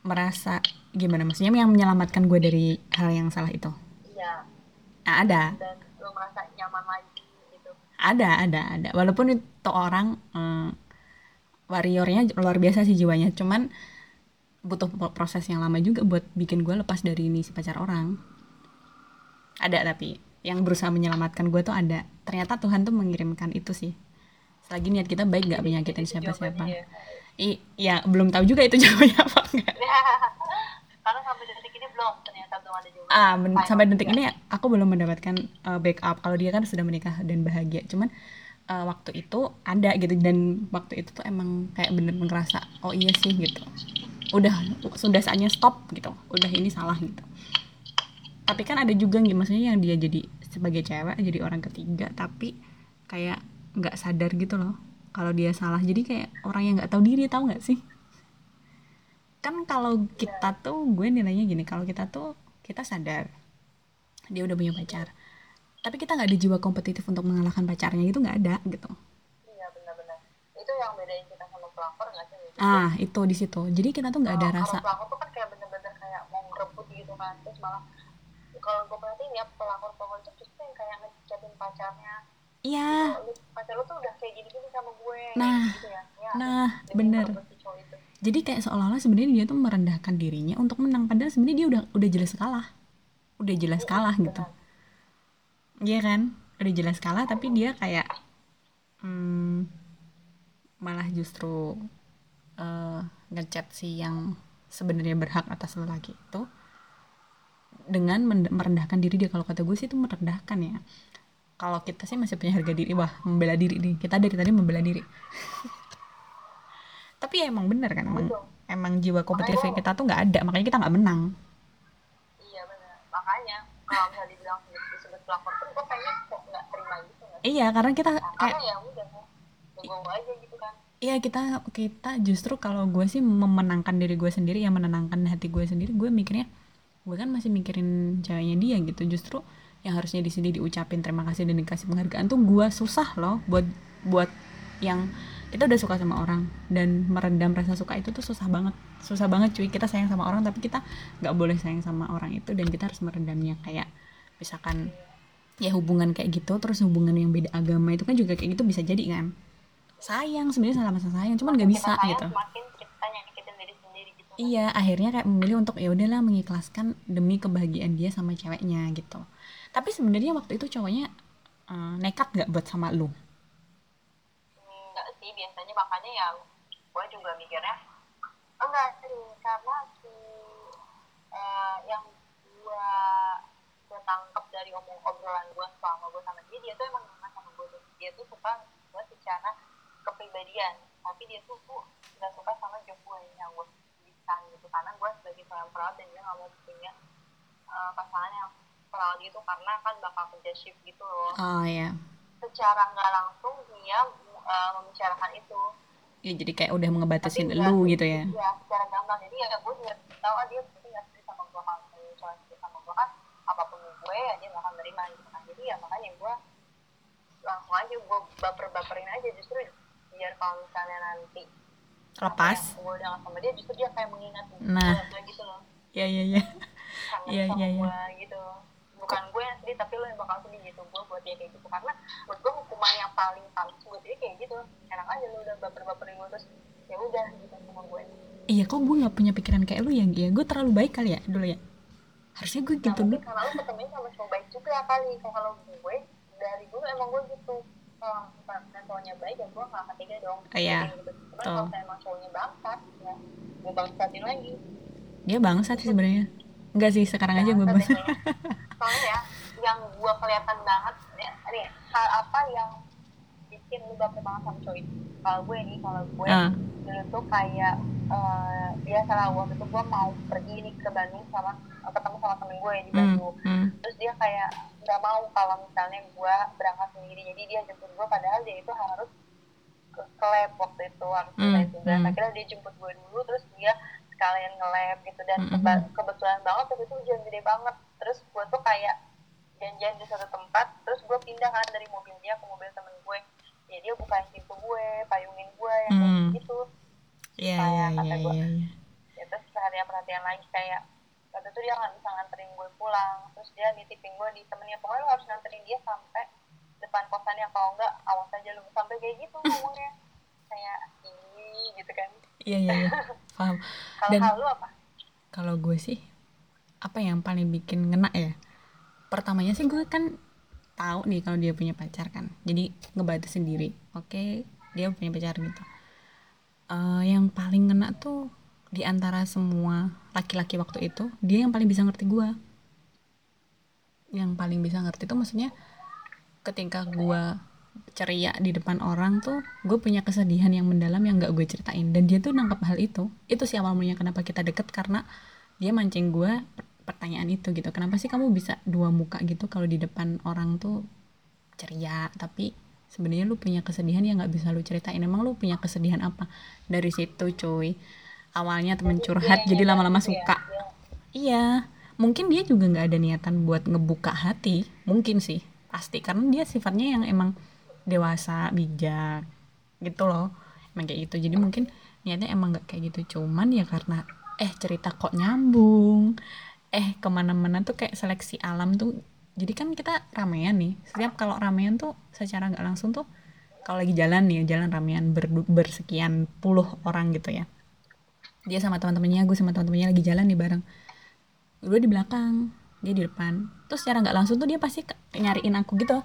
merasa gimana? Maksudnya yang menyelamatkan gue dari hal yang salah itu? Iya. Nah, ada. Dan lu merasa nyaman lagi gitu? Ada ada ada. Walaupun itu orang mm, warriornya luar biasa sih jiwanya. Cuman butuh pro- proses yang lama juga buat bikin gue lepas dari ini si pacar orang. Ada tapi yang berusaha menyelamatkan gue tuh ada. Ternyata Tuhan tuh mengirimkan itu sih selagi niat kita baik gak menyakitin Itu siapa-siapa? jawabannya ya. I, ya belum tahu juga itu [laughs] jawabannya apa enggak. [laughs] Karena sampai detik ini belum ternyata belum ada jawaban. Ah men- sampai detik juga. ini aku belum mendapatkan uh, backup. Kalau dia kan sudah menikah dan bahagia. Cuman eh, waktu itu ada gitu. Dan waktu itu tuh emang kayak bener ngerasa oh iya sih gitu. Udah sudah saatnya stop gitu. Udah ini salah gitu. Tapi kan ada juga gitu maksudnya yang dia jadi sebagai cewek jadi orang ketiga. Tapi kayak nggak sadar gitu loh kalau dia salah. Jadi kayak orang yang nggak tahu diri tahu nggak sih? Kan kalau kita tuh gue nilainya gini kalau kita tuh kita sadar dia udah punya pacar tapi kita nggak ada jiwa kompetitif untuk mengalahkan pacarnya itu nggak ada gitu. Iya benar-benar. Itu yang bedain kita sama pelakor nggak sih? Gitu. ah itu di situ. Jadi kita tuh nggak ada Kalau- rasa. pelakor tuh kan kayak bener-bener kayak mau ngerebut gitu kan terus malah kalau gue perhatiin ya pelakor pelakor itu justru yang kayak ngechatin pacarnya iya. "Oh, lu pacar lu tuh udah kayak gini-gini sama gue Nah, gitu ya, ya nah demi bener. jadi kayak seolah-olah sebenarnya dia tuh merendahkan dirinya untuk menang padahal sebenarnya dia udah udah jelas kalah. Udah jelas kalah gitu. Iya kan? Udah jelas kalah tapi dia kayak hmm, malah justru eh, ngechat si yang sebenarnya berhak atas lelaki itu dengan merendahkan diri dia. Kalau kata gue sih itu merendahkan ya kalau kita sih masih punya harga diri wah membela diri nih. Kita dari tadi membela diri. [laughs] Tapi ya emang bener kan emang Betul. emang jiwa kompetitif kita tuh nggak ada makanya kita nggak menang. Iya benar makanya kalau misalnya dibilang disebut pelakor pun gue kayaknya kok nggak terima gitu iya karena kita Nah, kayak ya udah gue aja gitu kan. Iya kita kita justru kalau gue sih memenangkan diri gue sendiri ya menenangkan hati gue sendiri gue mikirnya gue kan masih mikirin ceweknya dia gitu. Justru yang harusnya di sini diucapin terima kasih dan dikasih penghargaan tuh gue susah loh buat buat yang kita udah suka sama orang dan meredam rasa suka itu tuh susah banget. Susah banget cuy kita sayang sama orang tapi kita nggak boleh sayang sama orang itu dan kita harus meredamnya kayak misalkan ya hubungan kayak gitu terus hubungan yang beda agama itu kan juga kayak gitu bisa jadi kan. Sayang sebenarnya sama sama sayang cuman nggak bisa sayang, gitu. gitu kan. iya akhirnya kayak memilih untuk ya udahlah mengikhlaskan demi kebahagiaan dia sama ceweknya gitu tapi sebenarnya waktu itu cowoknya eh, nekat nggak buat sama lu? Enggak sih biasanya makanya ya gue juga mikirnya enggak sih karena si eh, yang gue gue tangkap dari omong obrolan gue selama gue sama dia dia tuh emang nggak sama gue dia tuh suka gue secara kepribadian tapi dia tuh tuh nggak suka sama job gue yang gue bisa gitu. Karena gue sebagai seorang perawat dan dia nggak mau punya eh, pasangan yang perawat itu karena kan bakal kerja shift gitu loh. Oh ya secara nggak langsung dia uh, membicarakan itu. Ya jadi kayak udah ngebatasin nggak- lu gitu ya? Ya secara gampang jadi ya gue juga tahu ah, dia pasti nggak setuju sama gue misalnya cowok setuju sama gue kan. Apa pun gue ya dia nggak akan terima gitu kan. Jadi ya makanya gue langsung aja gue baper-baperin aja. Justru biar kalau misalnya nanti lepas. gue udah nggak sama dia justru dia kayak mengingat Nah. gitu loh ya ya ya kangen Iya, sama iya, iya. gue gitu bukan gue yang sedih tapi lo gitu gue buat dia kayak gitu. Karena menurut gue hukuman yang paling pantas buat dia kayak gitu. Enak aja lo udah baper-baperin gue terus ya udah gitu sama gue iya kok gue nggak punya pikiran kayak lu ya? Ya gue terlalu baik kali ya dulu ya. Harusnya gue nah gitu dulu. karena lo ketemunya sama cowok baik juga kali. Kalau gue dari dulu emang gue gitu. Kalau misalnya cowoknya baik ya gue gak akan tega dong. Oh, iya. gitu. cuman Betul. kalau emang cowoknya bangsat ya gue bangsatin lagi. Dia bangsat sih sebenarnya. Enggak sih sekarang aja gue Bangsat bang ya. soalnya ya yang gue kelihatan banget ya, nih hal apa yang bikin lu baper banget sama cowok itu kalau gue nih kalau gue Ah. dulu tuh kayak eh biasa lah waktu itu gue mau pergi nih ke Bandung sama ketemu sama temen gue di hmm, Bandung hmm. terus dia kayak nggak mau kalau misalnya gue berangkat sendiri jadi dia jemput gue padahal dia itu harus ke, ke lab waktu itu harus selesai tugas hmm. akhirnya dia jemput gue dulu terus dia sekalian nge-lab gitu dan keba- hmm. kebetulan banget waktu itu hujan gede banget terus gue tuh kayak janjian di satu tempat terus gue pindah kan dari mobil dia ke mobil temen gue. Ya dia bukain pintu gue payungin gue yang kayak Hmm. gitu. Iya Kayak iya kata iya gua. iya iya. ya terus perhatian perhatian lagi kayak waktu itu dia nggak bisa nganterin gue pulang. Terus dia nitipin gue di temennya. Pokoknya lo harus nganterin dia sampai depan kosannya kalau enggak awas aja lu. Sampai kayak gitu ngomongnya. [laughs] Kayak ih gitu kan. Iya iya iya. [laughs] Paham. Kalau lu apa? kalau gue sih apa yang paling bikin ngena ya pertamanya sih gue kan tahu nih kalau dia punya pacar kan. Jadi ngebatas sendiri. Oke dia punya pacar gitu. Eh, yang paling ngena tuh di antara semua laki-laki waktu itu dia yang paling bisa ngerti gue yang paling bisa ngerti tuh maksudnya ketika gue ceria di depan orang tuh gue punya kesedihan yang mendalam yang gak gue ceritain. Dan dia tuh nangkep hal itu. Itu sih awal mulanya kenapa kita deket karena dia mancing gue pertanyaan itu gitu. Kenapa sih kamu bisa dua muka gitu kalau di depan orang tuh ceria tapi sebenarnya lu punya kesedihan yang nggak bisa lu ceritain. Emang lu punya kesedihan apa? Dari situ cuy. Awalnya temen curhat jadi lama-lama suka. Iya. Mungkin dia juga nggak ada niatan buat ngebuka hati. Mungkin sih. Pasti. Karena dia sifatnya yang emang dewasa bijak gitu loh. Emang kayak gitu. Jadi mungkin niatnya emang nggak kayak gitu. Cuman ya karena eh cerita kok nyambung eh ke mana-mana tuh kayak seleksi alam tuh jadi kan kita ramean nih. Setiap kalau ramean tuh secara nggak langsung tuh kalau lagi jalan nih jalan ramean ber, bersekian puluh orang gitu ya. Dia sama teman-temannya gue sama teman-temannya lagi jalan nih bareng. Gue di belakang dia di depan. Terus secara nggak langsung tuh dia pasti nyariin aku gitu.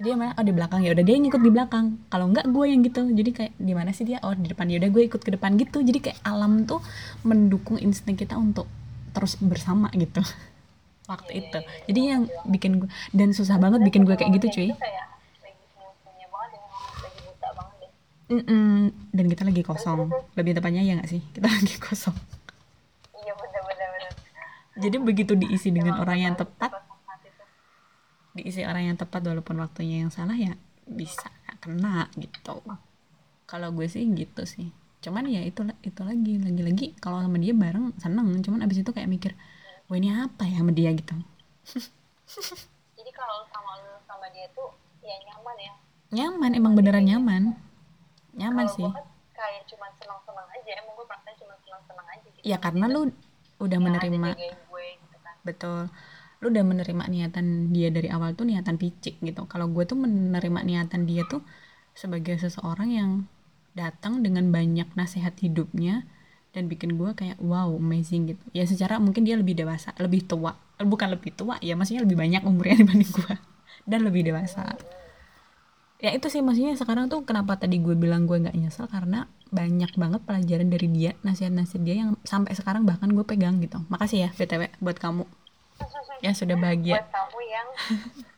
Dia mana oh di belakang. Ya udah dia ngikut di belakang. Kalau nggak gue yang gitu. Jadi kayak di mana sih dia? Oh di depan. Ya udah gue ikut ke depan gitu. Jadi kayak alam tuh mendukung insting kita untuk terus bersama gitu. [laughs] Waktu Iya, itu. iya, iya, jadi iya, yang bikin gue dan susah banget bikin gue kayak gitu cuy. Mm-mm. dan kita lagi kosong. Lebih tepatnya ya nggak sih? Kita [laughs] lagi kosong. Iya bener-bener. bener. jadi begitu diisi dengan orang yang tepat diisi orang yang tepat walaupun waktunya yang salah ya bisa kena gitu. Kalau gue sih gitu sih cuman ya itu itu lagi lagi lagi kalau sama dia bareng seneng cuman abis itu kayak mikir wah ini apa ya sama dia gitu Jadi kalau sama lu sama dia tuh ya nyaman ya. nyaman emang beneran nyaman nyaman sih kan kayak cuma senang-senang aja, emang gue perasaan cuma senang-senang aja gitu. ya karena lu udah ada menerima gue gitu kan. betul lu udah menerima niatan dia dari awal tuh niatan picik gitu kalau gue tuh menerima niatan dia tuh sebagai seseorang yang datang dengan banyak nasihat hidupnya dan bikin gue kayak wow amazing gitu. Ya secara mungkin dia lebih dewasa lebih tua. Bukan lebih tua ya maksudnya lebih banyak umurnya [laughs] dibanding gue dan lebih dewasa. Ya itu sih maksudnya sekarang tuh kenapa tadi gue bilang gue nggak nyesel? Karena banyak banget pelajaran dari dia nasihat-nasihat dia yang sampai sekarang bahkan gue pegang gitu. Makasih ya btw buat kamu. Yang sudah bahagia. Buat kamu yang [laughs]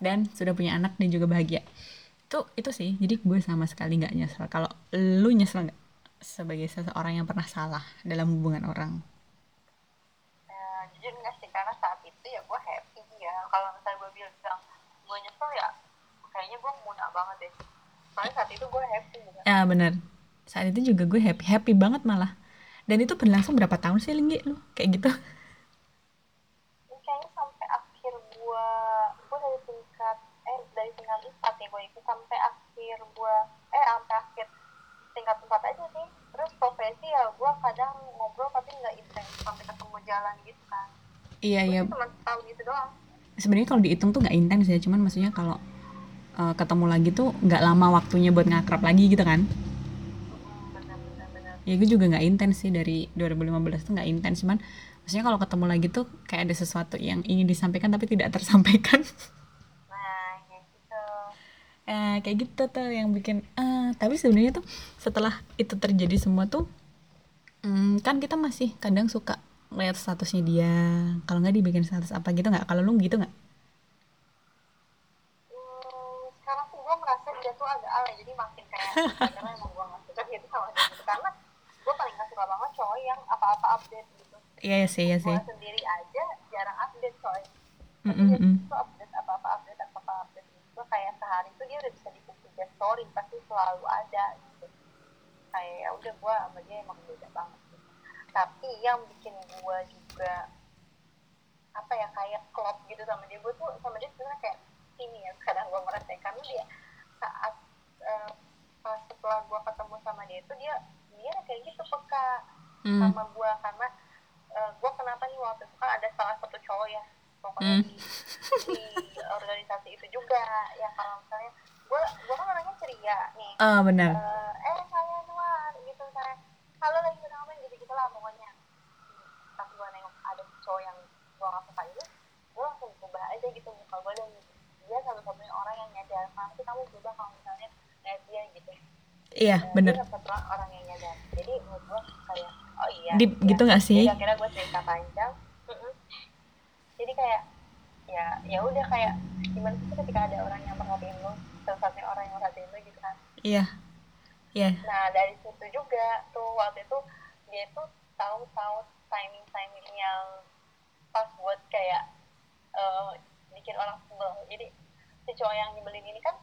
dan sudah punya anak dan juga bahagia itu itu sih. Jadi gue sama sekali nggak nyesel. Kalau lu nyesel nggak? Sebagai seseorang yang pernah salah dalam hubungan orang. Ya, jujur nggak sih. Karena saat itu ya gue happy ya. Kalau misalnya gue bilang gue nyesel ya, kayaknya gue muna banget deh. Soalnya saat itu gue happy gitu. ya bener. Saat itu juga gue happy. Happy banget malah. Dan itu berlangsung berapa tahun sih Linggi lu? Kayak gitu Ini kayaknya sampai akhir gue, gue dari tingkat eh dari tingkat empat ya gue ikut sampai akhir gue eh sampai akhir tingkat empat aja sih. Terus profesi ya gue kadang ngobrol tapi nggak intens sampai ketemu jalan gitu kan. iya iya cuma tahu gitu doang. sebenarnya kalau dihitung tuh nggak intens ya cuman maksudnya kalau eh, ketemu lagi tuh nggak lama waktunya buat ngakrab lagi gitu kan bener. ya gue juga nggak intens sih dari 2015 tuh nggak intens cuman maksudnya kalau ketemu lagi tuh kayak ada sesuatu yang ingin disampaikan tapi tidak tersampaikan. [laughs] eh, kayak gitu tuh yang bikin eh tapi sebenarnya tuh setelah itu terjadi semua tuh hmm, kan kita masih kadang suka lihat statusnya dia. Kalau nggak dibikin status apa gitu nggak? Kalau lu gitu nggak? Hmm, sekarang tuh gue merasa dia tuh agak alay jadi makin kayak [laughs] karena emang gue gak suka gitu sama dia. Karena gue paling gak suka banget cowok yang apa-apa update iya sih iya sih. gue sendiri aja jarang update coy Mm, mm. tuh update apa-apa update apa-apa update gitu kayak sehari tuh dia udah bisa di story pasti selalu ada gitu kayak ya udah gue sama dia emang beda banget gitu. tapi yang bikin gue juga apa ya kayak klop gitu sama dia gue tuh sama dia sebenarnya kayak ini ya kadang gue merasa karena dia saat eh, pas setelah gue ketemu sama dia itu dia dia kayak gitu peka Hmm. sama gue karena gue kenapa nih waktu itu kan ada salah satu cowok ya pokoknya Hmm. di, di organisasi itu juga ya kalau misalnya gue gue kan orangnya ceria nih. Ah benar. Eh, eh saya Nuar gitu saya. Halo lagi kenapa gitu gitu lah pokoknya. Pas gue nengok ada cowok yang gue gak suka itu gue langsung berubah aja gitu muka gue dan dia satu-satunya orang yang nyadar. Nanti kamu berubah kalau misalnya lihat dia gitu. Iya dia satu orang yang nyadar. Jadi menurut gue kayak oh iya Deep iya. gitu nggak sih? jadi akhirnya gue cerita panjang. Jadi kayak ya ya udah kayak gimana sih ketika ada orang yang merhatiin lo salah satunya orang yang merhatiin lo gitu kan? Iya. Iya. Nah dari situ juga tuh waktu itu dia tuh tahu-tahu timing timing yang pas buat kayak eh, bikin orang sebel. Jadi si cowok yang nyebelin ini kan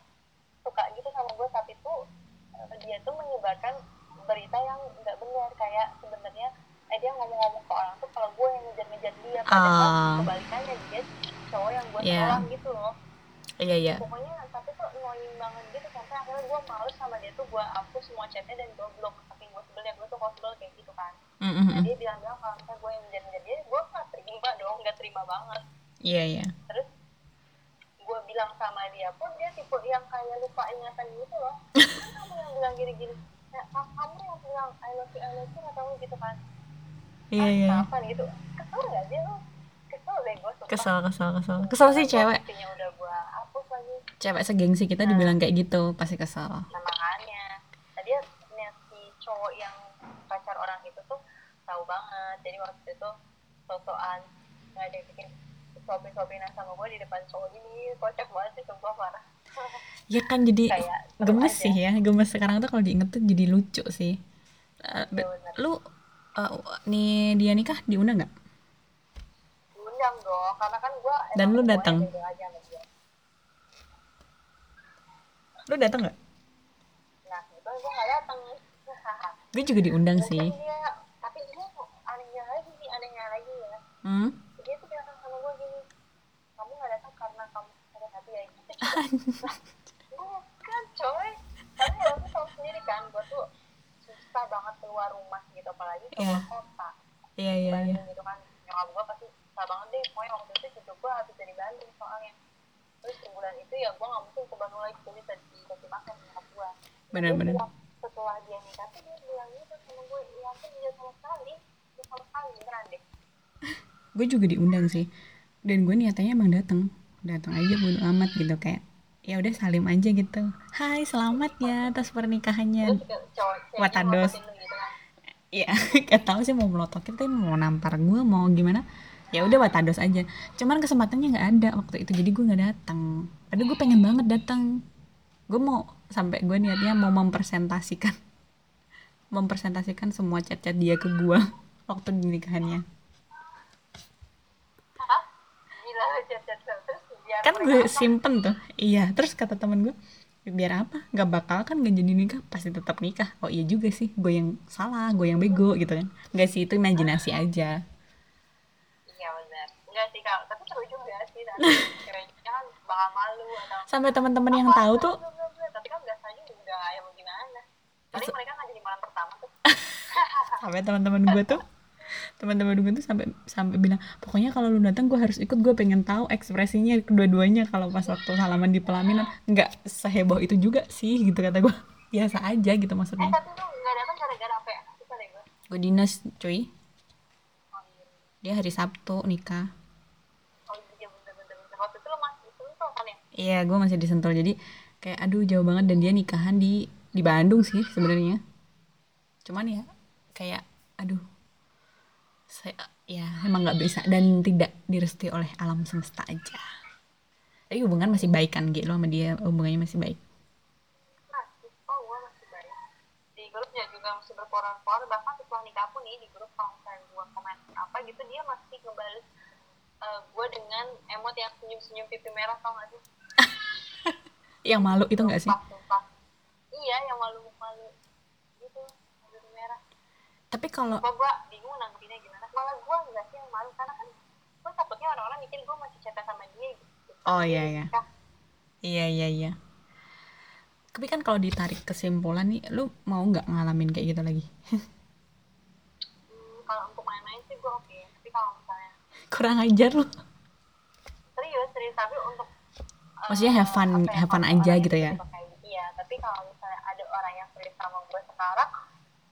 suka gitu sama gue tapi tuh eh, dia tuh menyebarkan berita yang nggak benar. Kayak sebenarnya eh dia ngomong-ngomong ke orang tuh kalau gue yang ngejar-ngejar dia padahal Ah. kebalikannya dia cowok yang gue Iya. tolak gitu loh iya iya. Pokoknya tapi tuh annoying banget gitu sampai akhirnya gue males sama dia tuh gue hapus semua chatnya dan gue blok saking gue sebel ya gue tuh kalau sebel kayak gitu kan. Mm, mm, nah dia bilang-bilang kalau misalnya gue yang ngejar-ngejar dia gue gak terima dong gak terima banget. Iya iya. Terus gue bilang sama dia pun dia tipe yang kayak lupa ingatan gitu loh. [laughs] Kan kamu yang bilang gini-gini ya, ka- kamu yang bilang I love you I love you atau gitu kan. Iya iya. ah, kapan gitu. Kesel gak sih lu? Kesel deh gue sumpah. Kesel kesel kesel. Kesel sih cewek. udah gue lagi cewek segengsi kita dibilang kayak gitu pasti kesel. Nah makanya. Tadi niat si cowok yang pacar orang itu tuh tahu banget. Jadi waktu itu sosokan ngajakin suapin suapinan sama gue di depan cowok ini. Kocak banget sih sumpah parah. [laughs] Ya kan jadi Kayak gemes aja. sih ya. Gemes sekarang tuh kalau diinget tuh jadi lucu sih. Iya, bener. lu eh, nih dia nikah diundang nggak? Diundang dong karena kan gue Dan lu datang? aja sama dia lu datang nggak? Nah itu gue gak datang. Gue juga diundang sih. dia tapi dia anehnya lagi nih anehnya lagi ya. Hmm? dia tuh bilang sama gue gini kamu gak datang karena kamu ada hati ya. [laughs] Gitu bukan coy. Tapi tuh tahu sendiri kan gue tuh susah banget keluar rumah gitu apalagi keluar Iya. kota. Iya iya iya. Gitu kan. Nyokap gue pasti susah banget deh. Pokoknya waktu itu cucu gue habis dari Bandung soalnya terus sebulan itu ya gue gak mungkin ke Bandung lagi jadi tadi dikasih makan nyokap gue Dia bilang, setelah dia nikah tuh dia bilang gitu sama gue ya aku tidak sama sekali sama sekali beneran deh. [laughs] Gue juga diundang sih. Dan gue niatannya emang datang datang aja bodo amat gitu kayak ya udah salim aja gitu. Hai selamat ya atas pernikahannya. Watados. Iya, [laughs] gak tahu sih mau melototin tuh mau nampar gue mau gimana. Ya udah watados aja. Cuman kesempatannya nggak ada waktu itu, jadi gue nggak datang. Padahal gue pengen banget datang. Gue mau sampai gue niatnya mau mempresentasikan, [laughs] mempresentasikan semua chat-chat dia ke gue [laughs] waktu di nikahannya. Hah? gila terus Kan gue apa? simpen tuh. Iya, terus kata temen gue, "Ya biar apa? Gak bakal kan gak jadi nikah, pasti tetap nikah. Oh iya juga sih, gue yang salah, gue yang bego gitu kan. Gak sih, itu imajinasi aja. iya benar enggak sih kak tapi seru kan bakal malu atau Sampai teman-teman yang tahu tuh. Bla, bla, bla. tapi kan biasanya udah ya mau gimana. Paling Se- mereka nggak jadi malam pertama tuh. [laughs] Sampai teman-teman gue tuh teman-teman gue tuh sampai sampai bilang pokoknya kalau lu datang gue harus ikut gue pengen tahu ekspresinya kedua-duanya kalau pas waktu salaman di pelaminan. Nggak seheboh itu juga sih gitu kata gue [laughs] biasa aja gitu eh maksudnya tapi lu nggak datang gara-gara apa ya? Gue gue dinas cuy. Oh iya. Dia hari Sabtu nikah oh iya bener bener bener waktu itu lu masih sentuh kan ya iya gue masih disentul jadi kayak aduh jauh banget. Dan dia nikahan di di Bandung sih sebenarnya. Cuman ya kayak aduh saya ya emang nggak bisa dan tidak direstui oleh alam semesta aja. Tapi hubungan masih baik kan gitu sama dia hubungannya masih baik? Masih. Oh gue masih baik. Di grupnya juga masih berkoran-koran bahkan setelah nikah pun nih di grup kalau misalnya gue komen apa gitu dia masih ngebales eh, gue dengan emot yang senyum-senyum pipi merah tau gak sih yang malu itu nggak sih? Sumpah. iya yang malu-malu. Gitu. Pipi merah. Tapi kalau kok gue bingung nanggepinnya gimana. Malah gue enggak sih yang malu karena kan gue takutnya orang-orang mikir gue masih cinta sama dia gitu. Oh, iya, iya. nikah. iya iya iya. Tapi kan kalau ditarik kesimpulan nih lu mau nggak ngalamin kayak gitu lagi? [laughs] Hmm, kalau untuk main-main sih gue oke. Tapi kalau misalnya kurang ajar lu serius serius tapi untuk eh, Maksudnya have fun- have fun aja gitu ya? tipe kayak gitu ya. Tapi kalau misalnya ada orang yang serius sama gue sekarang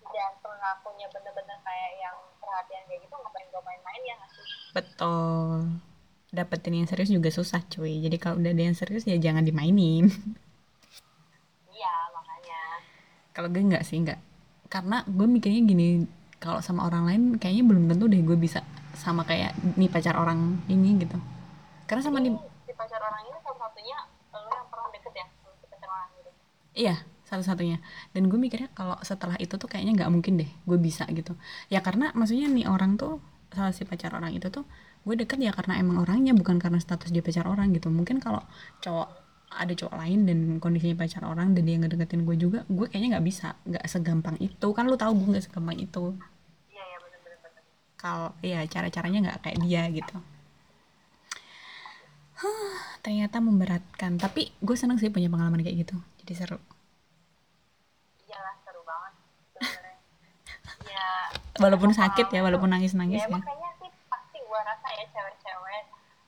dan pengakunya bener-bener kayak yang perhatian kayak gitu ngapain gue main-main ya nggak sih? Betul. Dapetin yang serius juga susah cuy. Jadi kalau udah ada yang serius ya jangan dimainin. [laughs] Iya makanya. Kalau gue nggak sih nggak. Karena gue mikirnya gini kalau sama orang lain kayaknya belum tentu deh gue bisa sama kayak nih pacar orang ini gitu. Karena sama nih si pacar orang ini satu-satunya lo yang pernah deket ya sama si pacar orang gitu Iya, satu-satunya. Dan gue mikirnya kalau setelah itu tuh kayaknya nggak mungkin deh gue bisa gitu. Ya karena maksudnya nih orang tuh salah si pacar orang itu tuh gue deket ya karena emang orangnya bukan karena status dia pacar orang gitu. Mungkin kalau cowok ada cowok lain dan kondisinya pacar orang dan dia ngedeketin gue juga, gue kayaknya nggak bisa, nggak segampang itu. Kan lu tahu gue nggak segampang itu. iya iya. Kalau ya cara-caranya nggak kayak dia gitu. Huh, ternyata memberatkan. Tapi gue seneng sih punya pengalaman kayak gitu. Jadi seru. iyalah seru banget sebenarnya ya [laughs] Walaupun sakit ya, pengalaman walaupun tuh- nangis-nangis ya ya. makanya sih pasti gua rasa ya cewek-cewek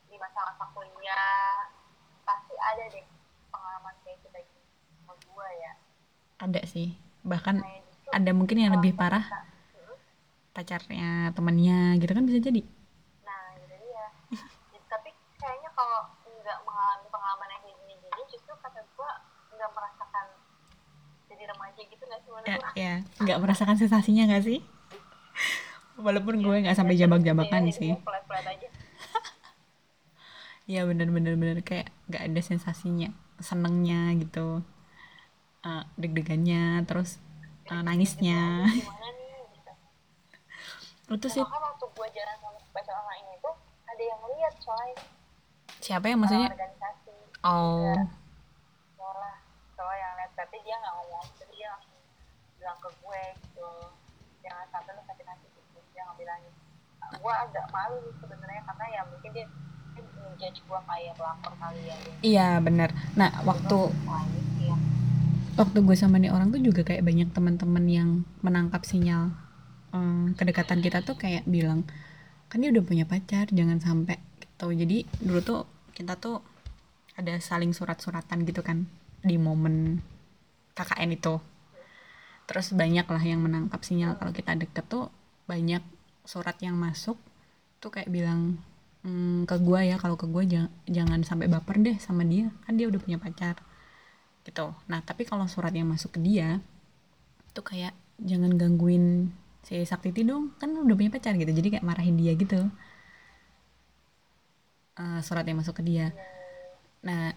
di masa-masa kuliah pasti ada deh pengalaman kayak kita gitu gua ya Ada sih. Bahkan justru ada mungkin yang lebih parah Hmm? pacarnya temennya gitu kan bisa jadi nah gitu dia Jadi, tapi kayaknya kalau nggak mengalami pengalaman yang kayak gini-gini justru kata gua nggak merasakan jadi remaja gitu nggak ya ya. Nggak merasakan sensasinya nggak sih? Walaupun gue nggak sampai Ya, jambak-jambakan jadi sih. aja. Ya bener-bener bener kayak nggak ada sensasinya senengnya gitu. Eh, deg-degannya terus eh, nangisnya. itu sih. Bahkan waktu gue jalan sama si pacar orang ini tuh ada yang lihat coy. Siapa yang maksudnya? Organisasi. Oh. Malah cowok yang lihat tapi dia nggak ngomong tapi dia langsung bilang ke gue gitu jangan sampai lu sakit hati gitu dia nggak bilangin gue agak malu sebenarnya karena ya mungkin dia menjudge gue kayak pelakor kali ya. Iya bener. Nah waktu ya. waktu gue sama nih orang tuh juga kayak banyak teman-teman yang menangkap sinyal em, kedekatan kita tuh kayak bilang kan dia udah punya pacar jangan sampai gitu. Jadi dulu tuh kita tuh ada saling surat-suratan gitu kan di momen KKN itu. Terus banyak lah yang menangkap sinyal. Kalau kita deket tuh banyak surat yang masuk tuh kayak bilang "Hmm, ke gue ya kalau ke gue jangan, jangan sampai baper deh sama dia kan dia udah punya pacar. Gitu. Nah tapi kalau surat yang masuk ke dia tuh kayak jangan gangguin si Saktiti dong kan udah punya pacar gitu. Jadi kayak marahin dia gitu. Eh, surat yang masuk ke dia. Nah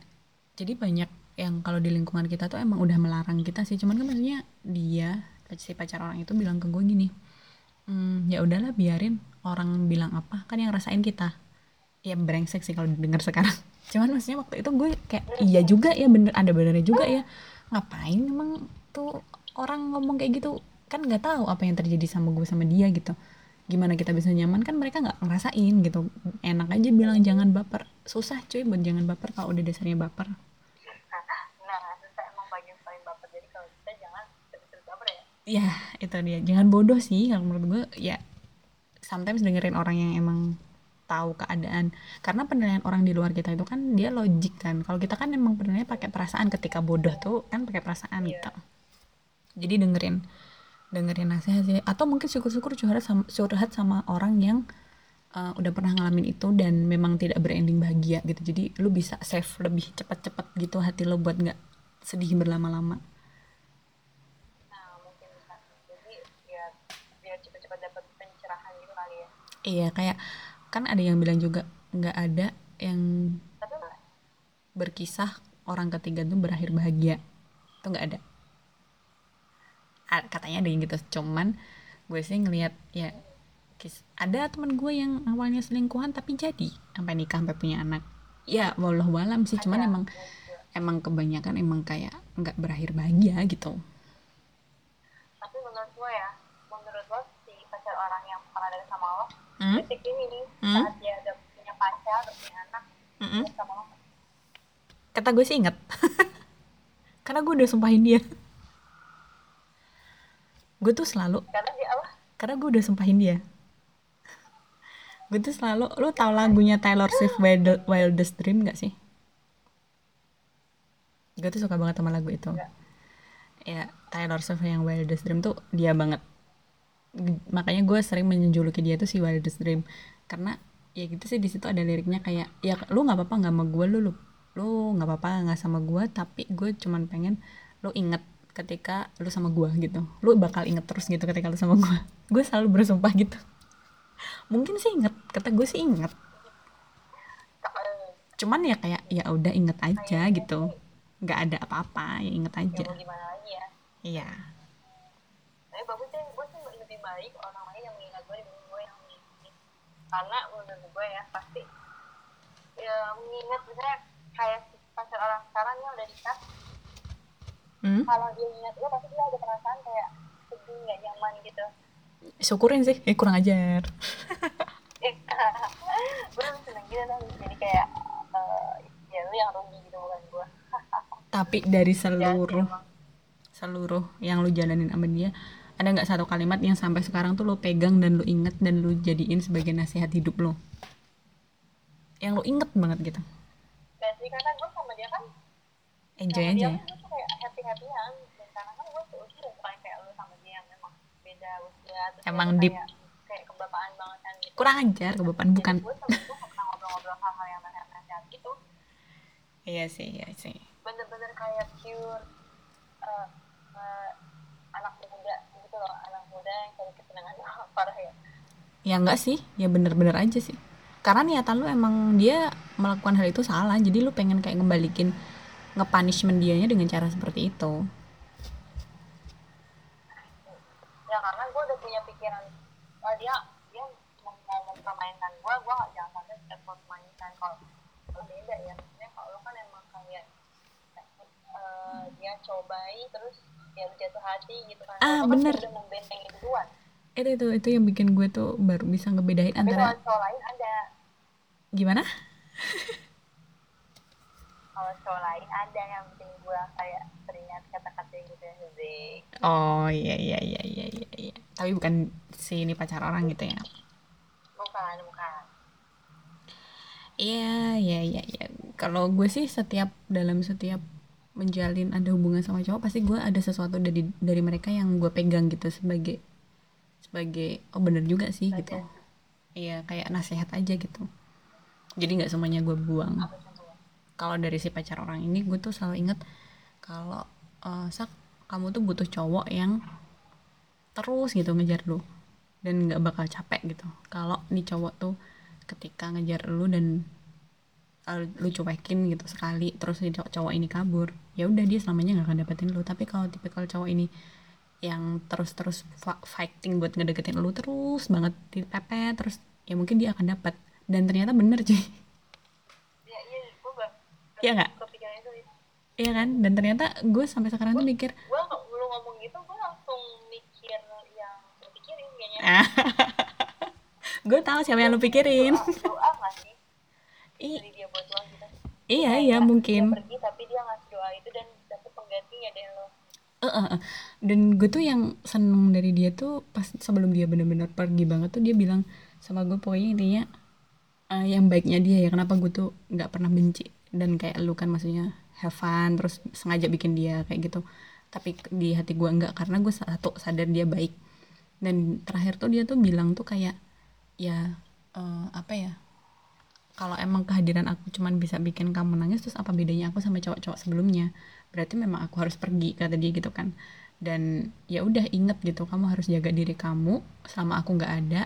jadi banyak yang kalau di lingkungan kita tuh emang udah melarang kita sih. Cuman kan maksudnya dia si pacar orang itu bilang ke gue gini "Hmm, ya udahlah biarin. Orang bilang apa kan yang rasain kita. Ya brengsek sih kalau denger sekarang. [laughs] Cuman maksudnya waktu itu gue kayak iya juga ya bener ada benernya juga ya. Ngapain emang tuh orang ngomong kayak gitu? Kan nggak tahu apa yang terjadi sama gue sama dia gitu. Gimana kita bisa nyaman? Kan mereka nggak ngerasain gitu. Enak aja bilang jangan baper. Susah cuy buat jangan baper kalau udah dasarnya baper nah susah emang bagian paling baper jadi kalau kita jangan terus-terus baper ya itu dia. Jangan bodoh sih kalau menurut gue ya sometimes dengerin orang yang emang tahu keadaan. Karena penilaian orang di luar kita itu kan dia logik kan. Kalau kita kan emang penilaiannya pakai perasaan ketika bodoh tuh kan pakai perasaan Iya. gitu. Jadi dengerin dengerin nasihat sih. Atau mungkin syukur-syukur curhat sama, curhat sama orang yang uh, udah pernah ngalamin itu dan memang tidak berending bahagia gitu. Jadi lu bisa save lebih cepat-cepat gitu hati lo buat nggak sedih berlama-lama nah mungkin bisa jadi ya biar cepat-cepat dapat pencerahan gitu kali ya iya kayak kan ada yang bilang juga nggak ada yang berkisah orang ketiga tuh berakhir bahagia. Itu nggak ada. Katanya ada yang gitu. Cuman gue sih ngelihat ya ada teman gue yang awalnya selingkuhan tapi jadi sampai nikah sampai punya anak. Ya walau walam sih. Cuman Ada, emang emang kebanyakan emang kayak nggak berakhir bahagia gitu tapi menurut gue ya menurut lo si pacar orang yang pernah ada sama Hmm? ini nih Hmm? saat dia udah punya pacar udah punya anak Mm-mm. dia sama lo kata gue sih inget [laughs] karena gue udah sumpahin dia gue tuh selalu karena dia apa karena gue udah sumpahin dia gue tuh selalu lu tau lagunya Taylor Swift Wild, Wildest Dream gak sih gue tuh suka banget sama lagu itu Enggak. ya Taylor Swift yang Wildest Dream tuh dia banget makanya gue sering menjuluki dia tuh si Wildest Dream. Karena ya gitu sih di situ ada liriknya kayak ya lu nggak apa-apa nggak sama gue lu lu lu nggak apa-apa nggak sama gue tapi gue cuman pengen lu inget ketika lu sama gue gitu. Lu bakal inget terus gitu ketika lu sama gue. [laughs] Gue selalu bersumpah gitu. Mungkin sih inget kata gue sih inget. Cuman ya kayak ya udah inget aja gitu. Nggak ada apa-apa ya inget ya aja. mau gimana lagi ya? Iya. Tapi bagus sih gue baik orang lain yang mengingat gue dibanding gue yang mengingat karena menurut gue ya pasti ya mengingat misalnya kayak pacar orang sekarang yang udah nikah. Hmm? kalau dia ingat gue pasti dia ada perasaan kayak sedih nggak nyaman gitu. Syukurin sih eh kurang ajar. [laughs] Eh [laughs] gue lebih seneng gitu kan jadi kayak eh, ya lu yang rugi gitu bukan gue. [laughs] Tapi dari ya seluruh emang seluruh yang lu jalanin sama dia ada nggak satu kalimat yang sampai sekarang tuh lu pegang dan lu inget dan lu jadiin sebagai nasihat hidup lo? Yang lu inget banget gitu. Dan sih karena gue sama dia kan enjoy dia aja. kan gue tuh kayak happy happyan dan karena kan gue seusia dan bukan kayak lu sama dia yang memang beda usia terus Emang deep. kayak kayak kebapaan banget kan gitu. Kurang ajar kebepan Jadi bukan. gue sama gue gak pernah ngobrol-ngobrol hal-hal yang nasihat-nasihat gitu. Iya sih iya sih. Bener-bener kayak pure eh, eh, anak muda yang cari kesenangan [laughs] parah ya. Ya enggak sih. Ya bener-bener aja sih. Karena niatan lu emang dia melakukan hal itu salah. Jadi lu pengen kayak ngembalikin ngepunishment dianya dengan cara seperti itu. Ya karena gue udah punya pikiran oh dia dia mau mempermainkan gue gue gak jangan sampai step mempermainkan kalau kalau beda ya. Maksudnya kalau lu kan emang kayak eh, dia cobai terus ya jatuh hati gitu kan. Ah, kan bener. membenteng itu duluan. Itu itu itu yang bikin gue tuh baru bisa ngebedain tapi kalau antara cowok lain ada? Gimana? [laughs] Kalau cowok lain ada yang bikin gue kayak teringat kata-kata gitu ya Zik oh iya iya iya iya iya, iya. tapi bukan si ini pacar orang gitu ya? Bukan bukan. Iya, iya, iya, iya. Kalau gue sih setiap dalam setiap menjalin ada hubungan sama cowok pasti gue ada sesuatu dari dari mereka yang gue pegang gitu sebagai sebagai oh bener juga sih gitu. Bagian. Iya, kayak nasihat aja gitu. Jadi nggak semuanya gue buang. Kalau dari si pacar orang ini gue tuh selalu inget kalau eh, sak kamu tuh butuh cowok yang terus gitu ngejar lu dan nggak bakal capek gitu. Kalau nih cowok tuh ketika ngejar lu dan uh, lu cuekin gitu sekali terus si cowok, ini kabur ya udah dia selamanya nggak akan dapetin lu tapi kalau tipikal cowok ini yang terus-terus fighting buat ngedeketin lu terus banget dipepet terus ya mungkin dia akan dapat dan ternyata bener cuy ya iya gue gak Iya nggak? iya kan dan ternyata gue sampai sekarang tuh mikir gue lu ngomong gitu gue langsung mikir yang pikirin kayaknya ah gue tahu siapa yang lu pikirin doa, doa gak sih I- dari dia buat lo gitu iya iya Kayak mungkin. dia pergi tapi dia ngasih doa itu dan dapet penggantinya dari lo. Eh, eh, eh. dan gue tuh yang seneng dari dia tuh pas sebelum dia bener-bener pergi banget tuh dia bilang sama gue pokoknya intinya eh, yang baiknya dia ya kenapa gue tuh nggak pernah benci. Dan kayak lu kan maksudnya have fun terus sengaja bikin dia kayak gitu. Tapi di hati gue enggak karena gue satu sadar dia baik. Dan terakhir tuh dia tuh bilang tuh kayak ya eh, apa ya kalau emang kehadiran aku cuman bisa bikin kamu nangis terus apa bedanya aku sama cowok-cowok sebelumnya? Berarti memang aku harus pergi kata dia gitu kan. Dan ya udah inget gitu kamu harus jaga diri kamu selama aku nggak ada.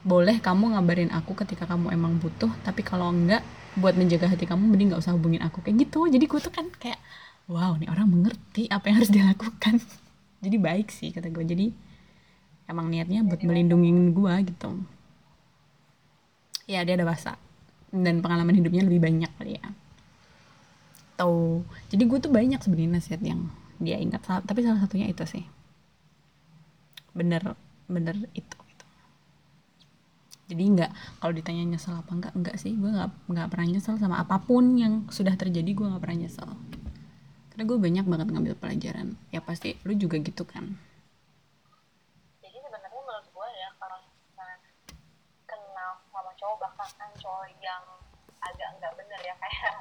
Boleh kamu ngabarin aku ketika kamu emang butuh tapi kalau enggak buat menjaga hati kamu mending nggak usah hubungin aku. Kayak gitu jadi gue tuh kan kayak wow nih orang mengerti apa yang harus dilakukan. [laughs] Jadi baik sih kata gue. Jadi emang niatnya buat melindungi gue gitu. Ya dia ada bahasa dan pengalaman hidupnya lebih banyak kali ya. Tuh jadi gue tuh banyak sebenarnya nasihat yang dia ingat. Tapi salah satunya itu sih. Bener bener itu gitu. jadi nggak kalau ditanya nyesel apa enggak enggak sih. Gue nggak nggak pernah nyesel sama apa pun yang sudah terjadi gue nggak pernah nyesel. Karena gue banyak banget ngambil pelajaran. Ya pasti lu juga gitu kan jadi sebenarnya menurut gue ya kalau misalnya kenal sama cowok bahkan cowok yang agak nggak bener ya kayak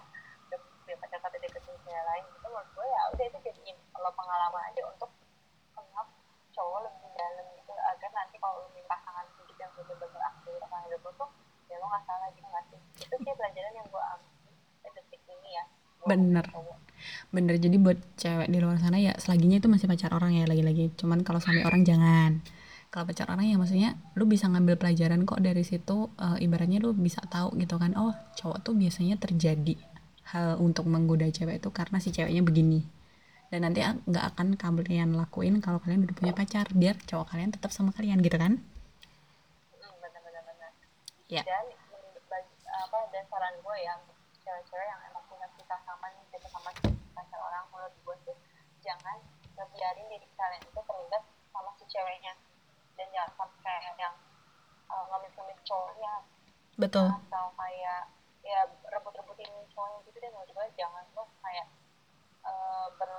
dia pacar kata deketin cewek lain itu menurut gue ya udah itu jadiin lo pengalaman aja untuk kenal cowok lebih dalam gitu agar nanti kalau lo minta pasangan hidup yang bener-bener aktif pasangan hidup lo tuh ya lo nggak salah gitu nggak sih? Itu sih pelajaran yang gue ambil detik ini ya Bener. bener jadi buat cewek di luar sana ya selaginya itu masih pacar orang ya lagi-lagi. Cuman kalau sampai orang jangan. Kalau pacar orang ya maksudnya lu bisa ngambil pelajaran kok dari situ uh, ibaratnya lu bisa tahu gitu kan oh cowok tuh biasanya terjadi hal untuk menggoda cewek itu karena si ceweknya begini dan nanti nggak akan kalian lakuin kalau kalian udah punya pacar biar cowok kalian tetap sama kalian gitu kan? Hmm, benar-benar. Ya. Dan apa dan saran gue ya cewek-cewek yang emang punya kita sama nih kita sama pacar orang menurut gue tuh jangan ngebiarin diri kalian itu terlibat sama si ceweknya. Dan jangan sampai yang uh, ngemis-ngemis cowoknya. Betul. Atau kayak ya rebut-rebutin cowoknya gitu deh. Menurut gue jangan lo kayak uh, ber,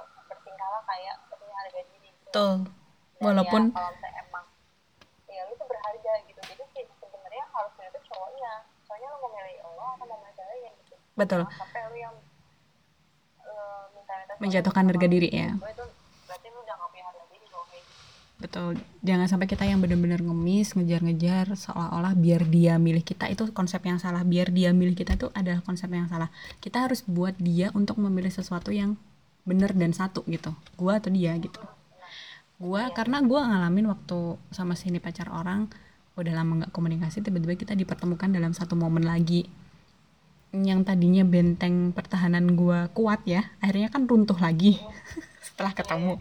bertingkah kayak punya harga diri gitu. betul. Dan walaupun ya, kalau misalnya emang ya lu tuh berharga gitu. Jadi sih sebenarnya harusnya itu cowoknya. Soalnya lu mau milih lo atau mau milih ceweknya gitu. Betul. Jangan sampai lu yang uh, minta-minta menjatuhkan harga diri ya. Gue itu berarti lu udah gak punya harga diri loh kayak gitu. Betul. Jangan sampai kita yang benar-benar ngemis ngejar-ngejar seolah-olah biar dia milih kita. Itu konsep yang salah. Biar dia milih kita itu adalah konsep yang salah. Kita harus buat dia untuk memilih sesuatu yang benar dan satu gitu. Gua atau dia gitu. Gua karena gua ngalamin waktu sama sini pacar orang udah lama nggak komunikasi tiba-tiba kita dipertemukan dalam satu momen lagi. Yang tadinya benteng pertahanan gua kuat ya akhirnya kan runtuh lagi [laughs] setelah ketemu.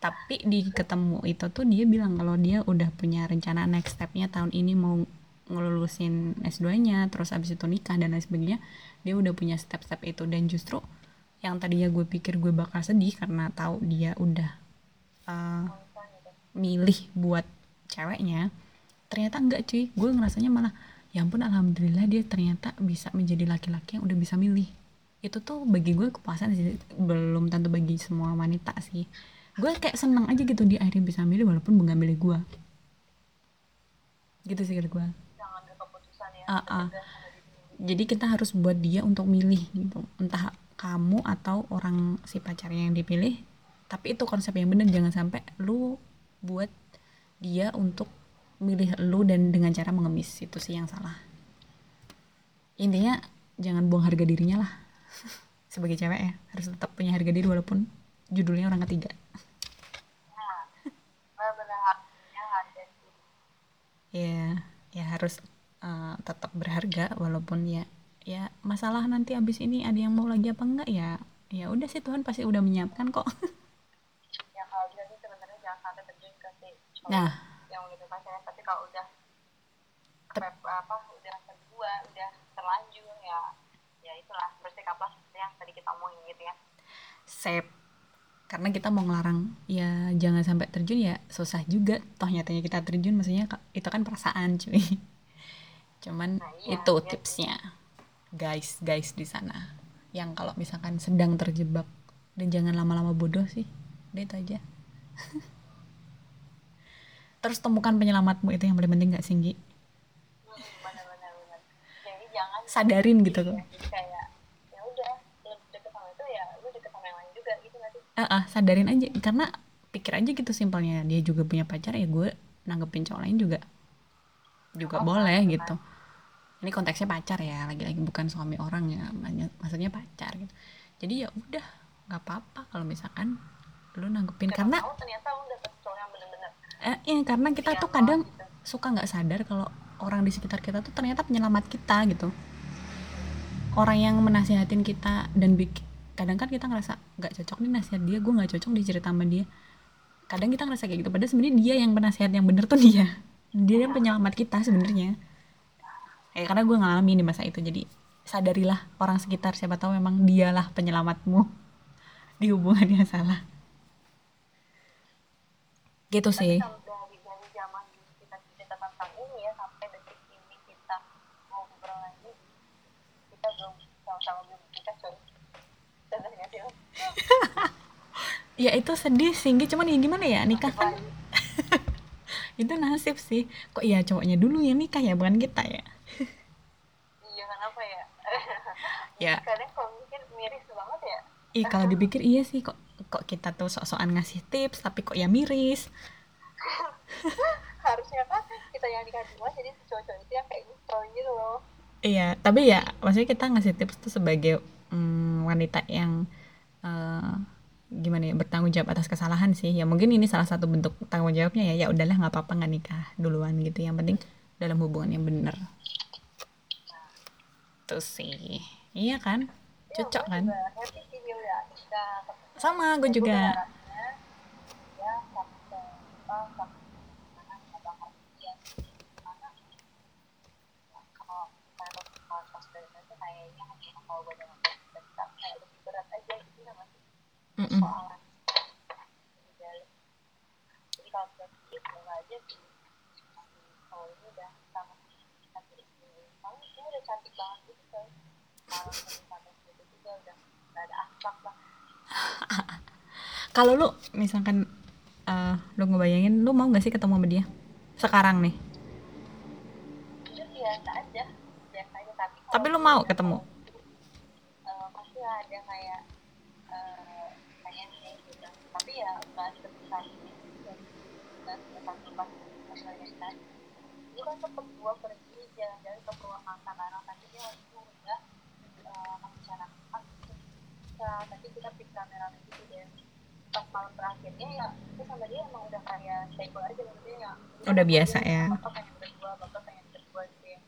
Tapi di ketemu itu tuh dia bilang kalau dia udah punya rencana next stepnya tahun ini mau ngelulusin S2 nya terus abis itu nikah dan lain sebagainya dia udah punya step-step itu. Dan justru yang tadinya gue pikir gue bakal sedih karena tahu dia udah uh, milih buat ceweknya ternyata enggak cuy. Gue ngerasanya malah ya ampun alhamdulillah dia ternyata bisa menjadi laki-laki yang udah bisa milih. Itu tuh bagi gue kepuasan sih. Belum tentu bagi semua wanita sih. Gue kayak seneng aja gitu dia akhirnya bisa milih walaupun nggak milih gue. Gitu sih kira gue. Diri sendiri. jadi kita harus buat dia untuk milih gitu. Entah kamu atau orang si pacarnya yang dipilih tapi itu konsep yang bener jangan sampai lu buat dia untuk milih lu dan dengan cara mengemis itu sih yang salah. Intinya jangan buang harga dirinya lah. [laughs] Sebagai cewek ya harus tetap punya harga diri walaupun judulnya orang ketiga. Ya ya harus uh, tetap berharga walaupun ya ya masalah nanti abis ini ada yang mau lagi apa enggak ya? Ya udah sih Tuhan pasti udah menyiapkan kok. Ya kalau bisa sih sebenarnya jangan sampai terjun ke si cowok nah. yang udah pacaran tapi kalau udah kepep, apa udah kedua udah terlanjur ya ya itulah bersikaplah seperti yang tadi kita omongin gitu ya. Sep. Karena kita mau ngelarang ya jangan sampai terjun ya susah juga. Toh nyatanya kita terjun maksudnya itu kan perasaan cuy. Cuman Nah, iya, itu iya tipsnya. guys guys di sana yang kalau misalkan sedang terjebak dan jangan lama-lama bodoh sih udah itu aja. [laughs] Terus temukan penyelamatmu itu yang paling penting gak singgi? Jadi jangan sadarin gitu Iya, loh jadi kayak ya udah lu deket sama itu ya lu deket sama yang lain juga gitu nanti ah ah, sadarin aja. Karena pikir aja gitu simpelnya dia juga punya pacar ya gue nanggepin cowok lain juga juga Apa, boleh gitu ini konteksnya pacar ya lagi-lagi bukan suami orang ya maksudnya pacar gitu. Jadi ya udah nggak apa-apa kalau misalkan lu nanggepin Siapa karena tahu ternyata lu dapet cowok yang bener-bener eh, ya karena kita Iya, tuh kadang gitu. suka nggak sadar kalau orang di sekitar kita tuh ternyata penyelamat kita gitu. Orang yang menasihatin kita dan bik kadang kan kita ngerasa nggak cocok nih nasihat dia gue nggak cocok dicerita sama dia. Kadang kita ngerasa kayak gitu padahal sebenarnya dia yang penasihat yang bener tuh dia. Dia yang penyelamat kita sebenarnya ya karena gue ngalamin di masa itu jadi sadarilah orang sekitar siapa tahu memang dialah penyelamatmu [laughs] di hubungan yang salah. Gitu sih. ya sih [laughs] ya itu sedih singgi cuman ya gimana ya nikah kan [laughs] itu nasib sih. Kok ya cowoknya dulu yang nikah ya bukan kita ya iya kenapa ya ya. Kadang kalau mungkin miris banget ya. Ih kalau dipikir iya sih kok kok kita tuh sok-sokan ngasih tips tapi kok ya miris. [laughs] Harusnya kan kita yang nikah duluan jadi cowok-cowok itu yang kayak gitu gitu loh. Iya tapi ya maksudnya kita ngasih tips tuh sebagai mm, wanita yang eh, gimana ya bertanggung jawab atas kesalahan sih. Ya mungkin ini salah satu bentuk tanggung jawabnya ya ya udahlah nggak apa-apa nggak nikah duluan gitu. Yang penting dalam hubungan yang bener tuh sih iya kan? Ya, cocok kan? Juga happy sih dia udah nikah ketemu sama gue juga. ya sampai sampai mana nggak bakal dia mana kalau kalau kalau pas dari nanti kayaknya hanya kalau gue dengan kita kayak lebih berat aja gitu ya masih Mm-mm. soalan di dalam jadi kalau kita pikir semoga aja sih masih kalau ini udah sama satu istri kalau ini udah cantik banget gitu kan kalau sama itu juga udah nggak ada asap lah kalau lu misalkan eh, lu ngebayangin lu mau gak sih ketemu sama dia? Sekarang nih. Jujur biasa aja biasa aja tapi tapi lu mau ketemu? Eh, pasti ada kayak eh, pengen sih gitu. Tapi ya nggak sebesar ini nggak sebesar pas maksudnya kan. Ini kan sempet gua pergi jalan-jalan ke Purwakarta bareng tapi dia waktu itu udah membicarakan tapi kita pick rame-rame gitu deh pas malam terakhirnya ya itu sama dia emang udah kayak stable aja maksudnya ya Udah biasa ya. bapak pengen berdua bapak pengen berdua gitu ya.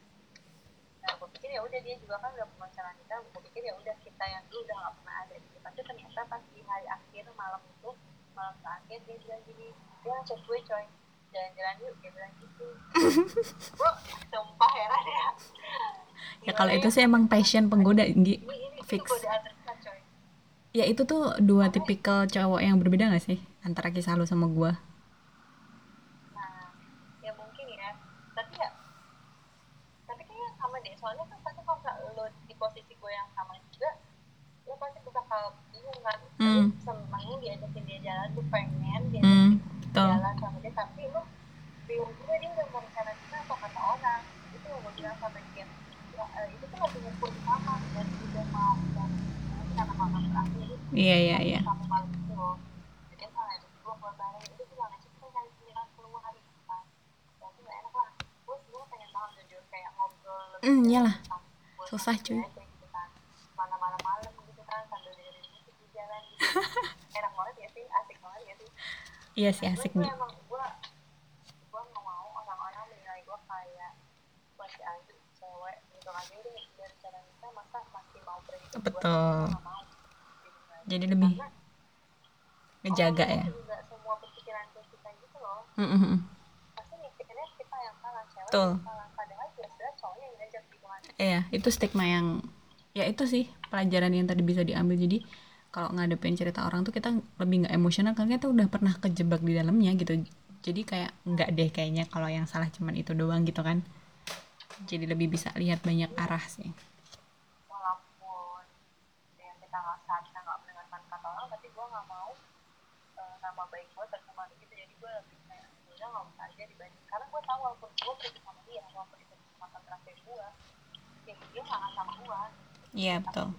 Nah gue pikir ya udah dia juga kan udah pemacaran kita gue pikir ya udah kita yang dulu udah gak pernah ada gitu. Tapi ternyata pas di hari akhir malam itu malam terakhir dia bilang gini dia ngechat gue coy. Jalan-jalan yuk dia bilang gitu. [laughs] Gue sumpah heran ya ya kalau itu sih emang passion penggoda Gi. fix. godaan ya itu tuh dua tipikal cowok yang berbeda gak sih antara kisah lu sama gua? Nah ya mungkin ya. Tapi ya tapi kayaknya sama deh. Soalnya kan pasti kalau nggak lo di posisi gue yang sama juga lo pasti bakal bingung kan. Hmm. Lu seneng diajakin dia jalan tuh pengen dia betul. jalan sama dia. Tapi lo bingung juga dia udah kita kata orang. Itu yang gue bilang sama dia. Ya, eh, itu tuh lagi ngumpul di kamar dan udah mau dan karena malam terakhir iya iya iya. Hmm, iyalah. Susah, cuy. [laughs] iya sih asik gue nih. gitu kan. Betul. gua nggak mau gitu kan. Jadi lebih Karena ngejaga ya lain juga semua berpikiran kayak kita gitu loh Mm, mm, mm. pasti mikirnya kita yang salah cewek Betul. yang salah padahal jelas-jelas cowoknya yang ngajak gitu kan Iya, itu stigma yang ya itu sih pelajaran yang tadi bisa diambil. Jadi kalau ngadepin cerita orang tuh kita lebih nggak emosional karena kita udah pernah kejebak di dalamnya gitu. Jadi kayak nggak deh kayaknya kalau yang salah cuman itu doang gitu kan. Jadi lebih bisa lihat banyak arah sih. walaupun yang kita nggak seharusnya nggak mendengarkan kata orang tapi gue nggak mau nama baik gue tercemar gitu jadi gue lebih kayak udah nggak usah aja dibanding karena gue tahu walaupun gue pergi sama dia walaupun itu kesempatan terakhir gue ya dia nggak akan sama gue Iya betul.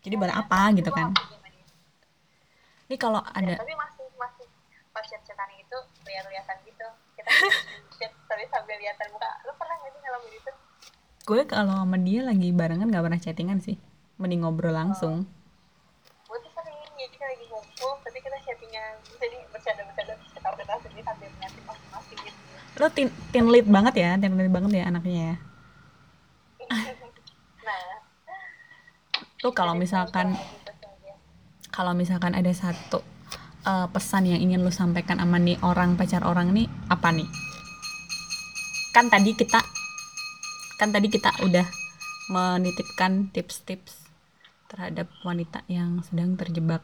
Jadi buat apa gitu kan? Sama. Ini kalau Ya, ada tapi masih masih pas chat-chatan itu lihat-lihatan gitu kita chat [laughs] tapi sambil lihatan muka lu pernah nggak sih ngalamin itu gue kalau sama dia lagi barengan nggak pernah chattingan sih. Mending ngobrol langsung. jadi lagi ngumpul tapi kita chattingan. Jadi bercanda-bercanda terus kita udah sendiri sambil ngeliatin masing-masing gitu. Lo tin, tin lead banget ya, tin lead banget ya anaknya ya. [laughs] nah. Tuh kalau misalkan gitu kalau misalkan ada satu eh, pesan yang ingin lu sampaikan sama nih orang pacar orang nih apa nih? Kan tadi kita kan tadi kita udah menitipkan tips-tips terhadap wanita yang sedang terjebak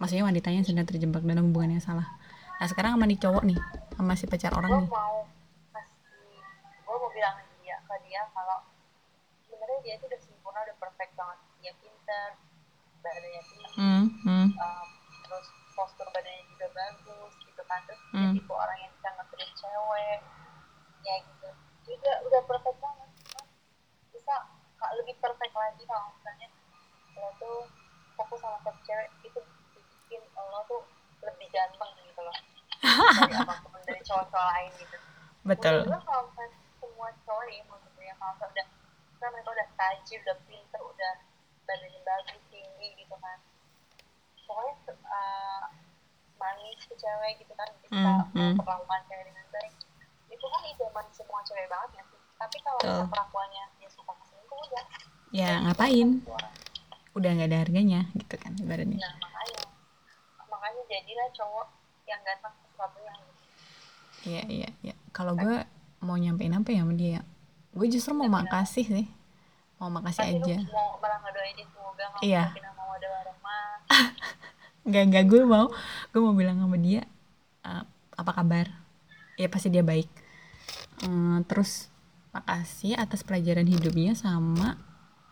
maksudnya wanitanya yang sedang terjebak dalam hubungan yang salah. Nah sekarang sama nih cowok nih sama si pacar orang gue nih. mau kasih gue mau bilang dia ke dia kalau sebenarnya dia itu udah sempurna udah perfect banget. Dia pinter badannya tinggi hmm, hmm, um, terus postur badannya juga bagus gitu kan. Terus Hmm. dia tipe orang yang bisa nge-treat cewek ya gitu. Juga udah perfect banget. Bisa kak lebih perfect lagi kalau misalnya lo tuh fokus sama satu cewek itu lo tuh lebih ganteng gitu loh. Dari [laughs] apa pun dari cowok-cowok lain gitu. Betul. Gue kalau misalnya semua cowok nih menurut gue ya kalau misalnya udah kan mereka udah tajir udah pinter udah badannya bagus tinggi gitu kan. Pokoknya uh, manis ke cewek gitu kan bisa Hmm, hmm. memperlakukan cewek dengan baik. Itu kan idaman semua cewek banget ya sih? Tapi kalau misal perlakuannya dia suka selingkuh udah. Ya ngapain? udah nggak ada harganya gitu kan ibaratnya. Nah jadilah cowok yang ke sesuatu yang iya iya iya. Kalau gue mau nyampein apa ya sama dia? Gue justru mau makasih sih. Mau makasih pasti aja. mau malah ngedoain semoga Iya. [laughs] nggak nggak gue mau. Gue mau bilang sama dia "Eh, apa kabar? Ya pasti dia baik. Eh, terus makasih atas pelajaran hidupnya sama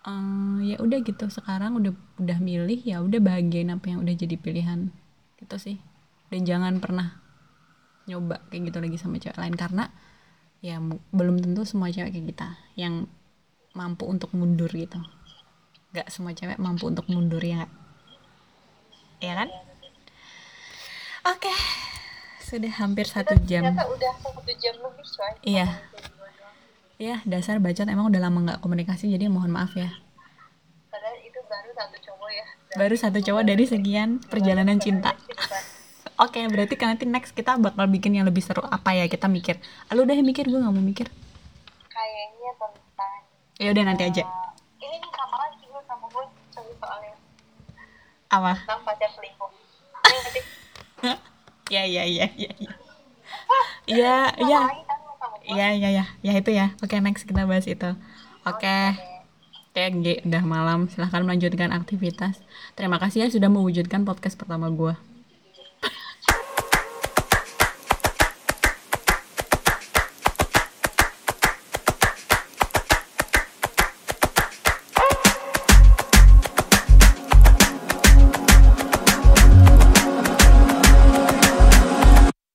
eh, ya udah gitu. Sekarang udah udah milih ya udah bahagiain apa yang udah jadi pilihan gitu sih. Dan jangan pernah nyoba kayak gitu lagi sama cewek lain karena ya belum tentu semua cewek kayak kita yang mampu untuk mundur gitu. Nggak semua cewek mampu untuk mundur ya nggak? Ya kan? Oke. Sudah hampir satu jam. udah satu jam lebih coy. Iya. ngomongin kayak gimana doang. ya dasar bacot. Emang udah lama nggak komunikasi jadi mohon maaf ya. Padahal itu baru satu cowok ya baru satu cowok dari segian perjalanan cinta. [laughs] Oke berarti kan nanti next kita bakal bikin yang lebih seru. Apa ya kita mikir? Lu udah mikir gue nggak mau mikir. Kayaknya tentang ya udah nanti aja. Uh, ini nih sama lagi gue sama gue cari soalnya apa? tentang pacar selingkuh. [laughs] Ya ya ya ya ya. Ya ya. Kan ya ya ya. Ya itu ya. Oke next kita bahas itu. Oke TNG udah malam. Silahkan melanjutkan aktivitas. Terima kasih ya sudah mewujudkan podcast pertama gue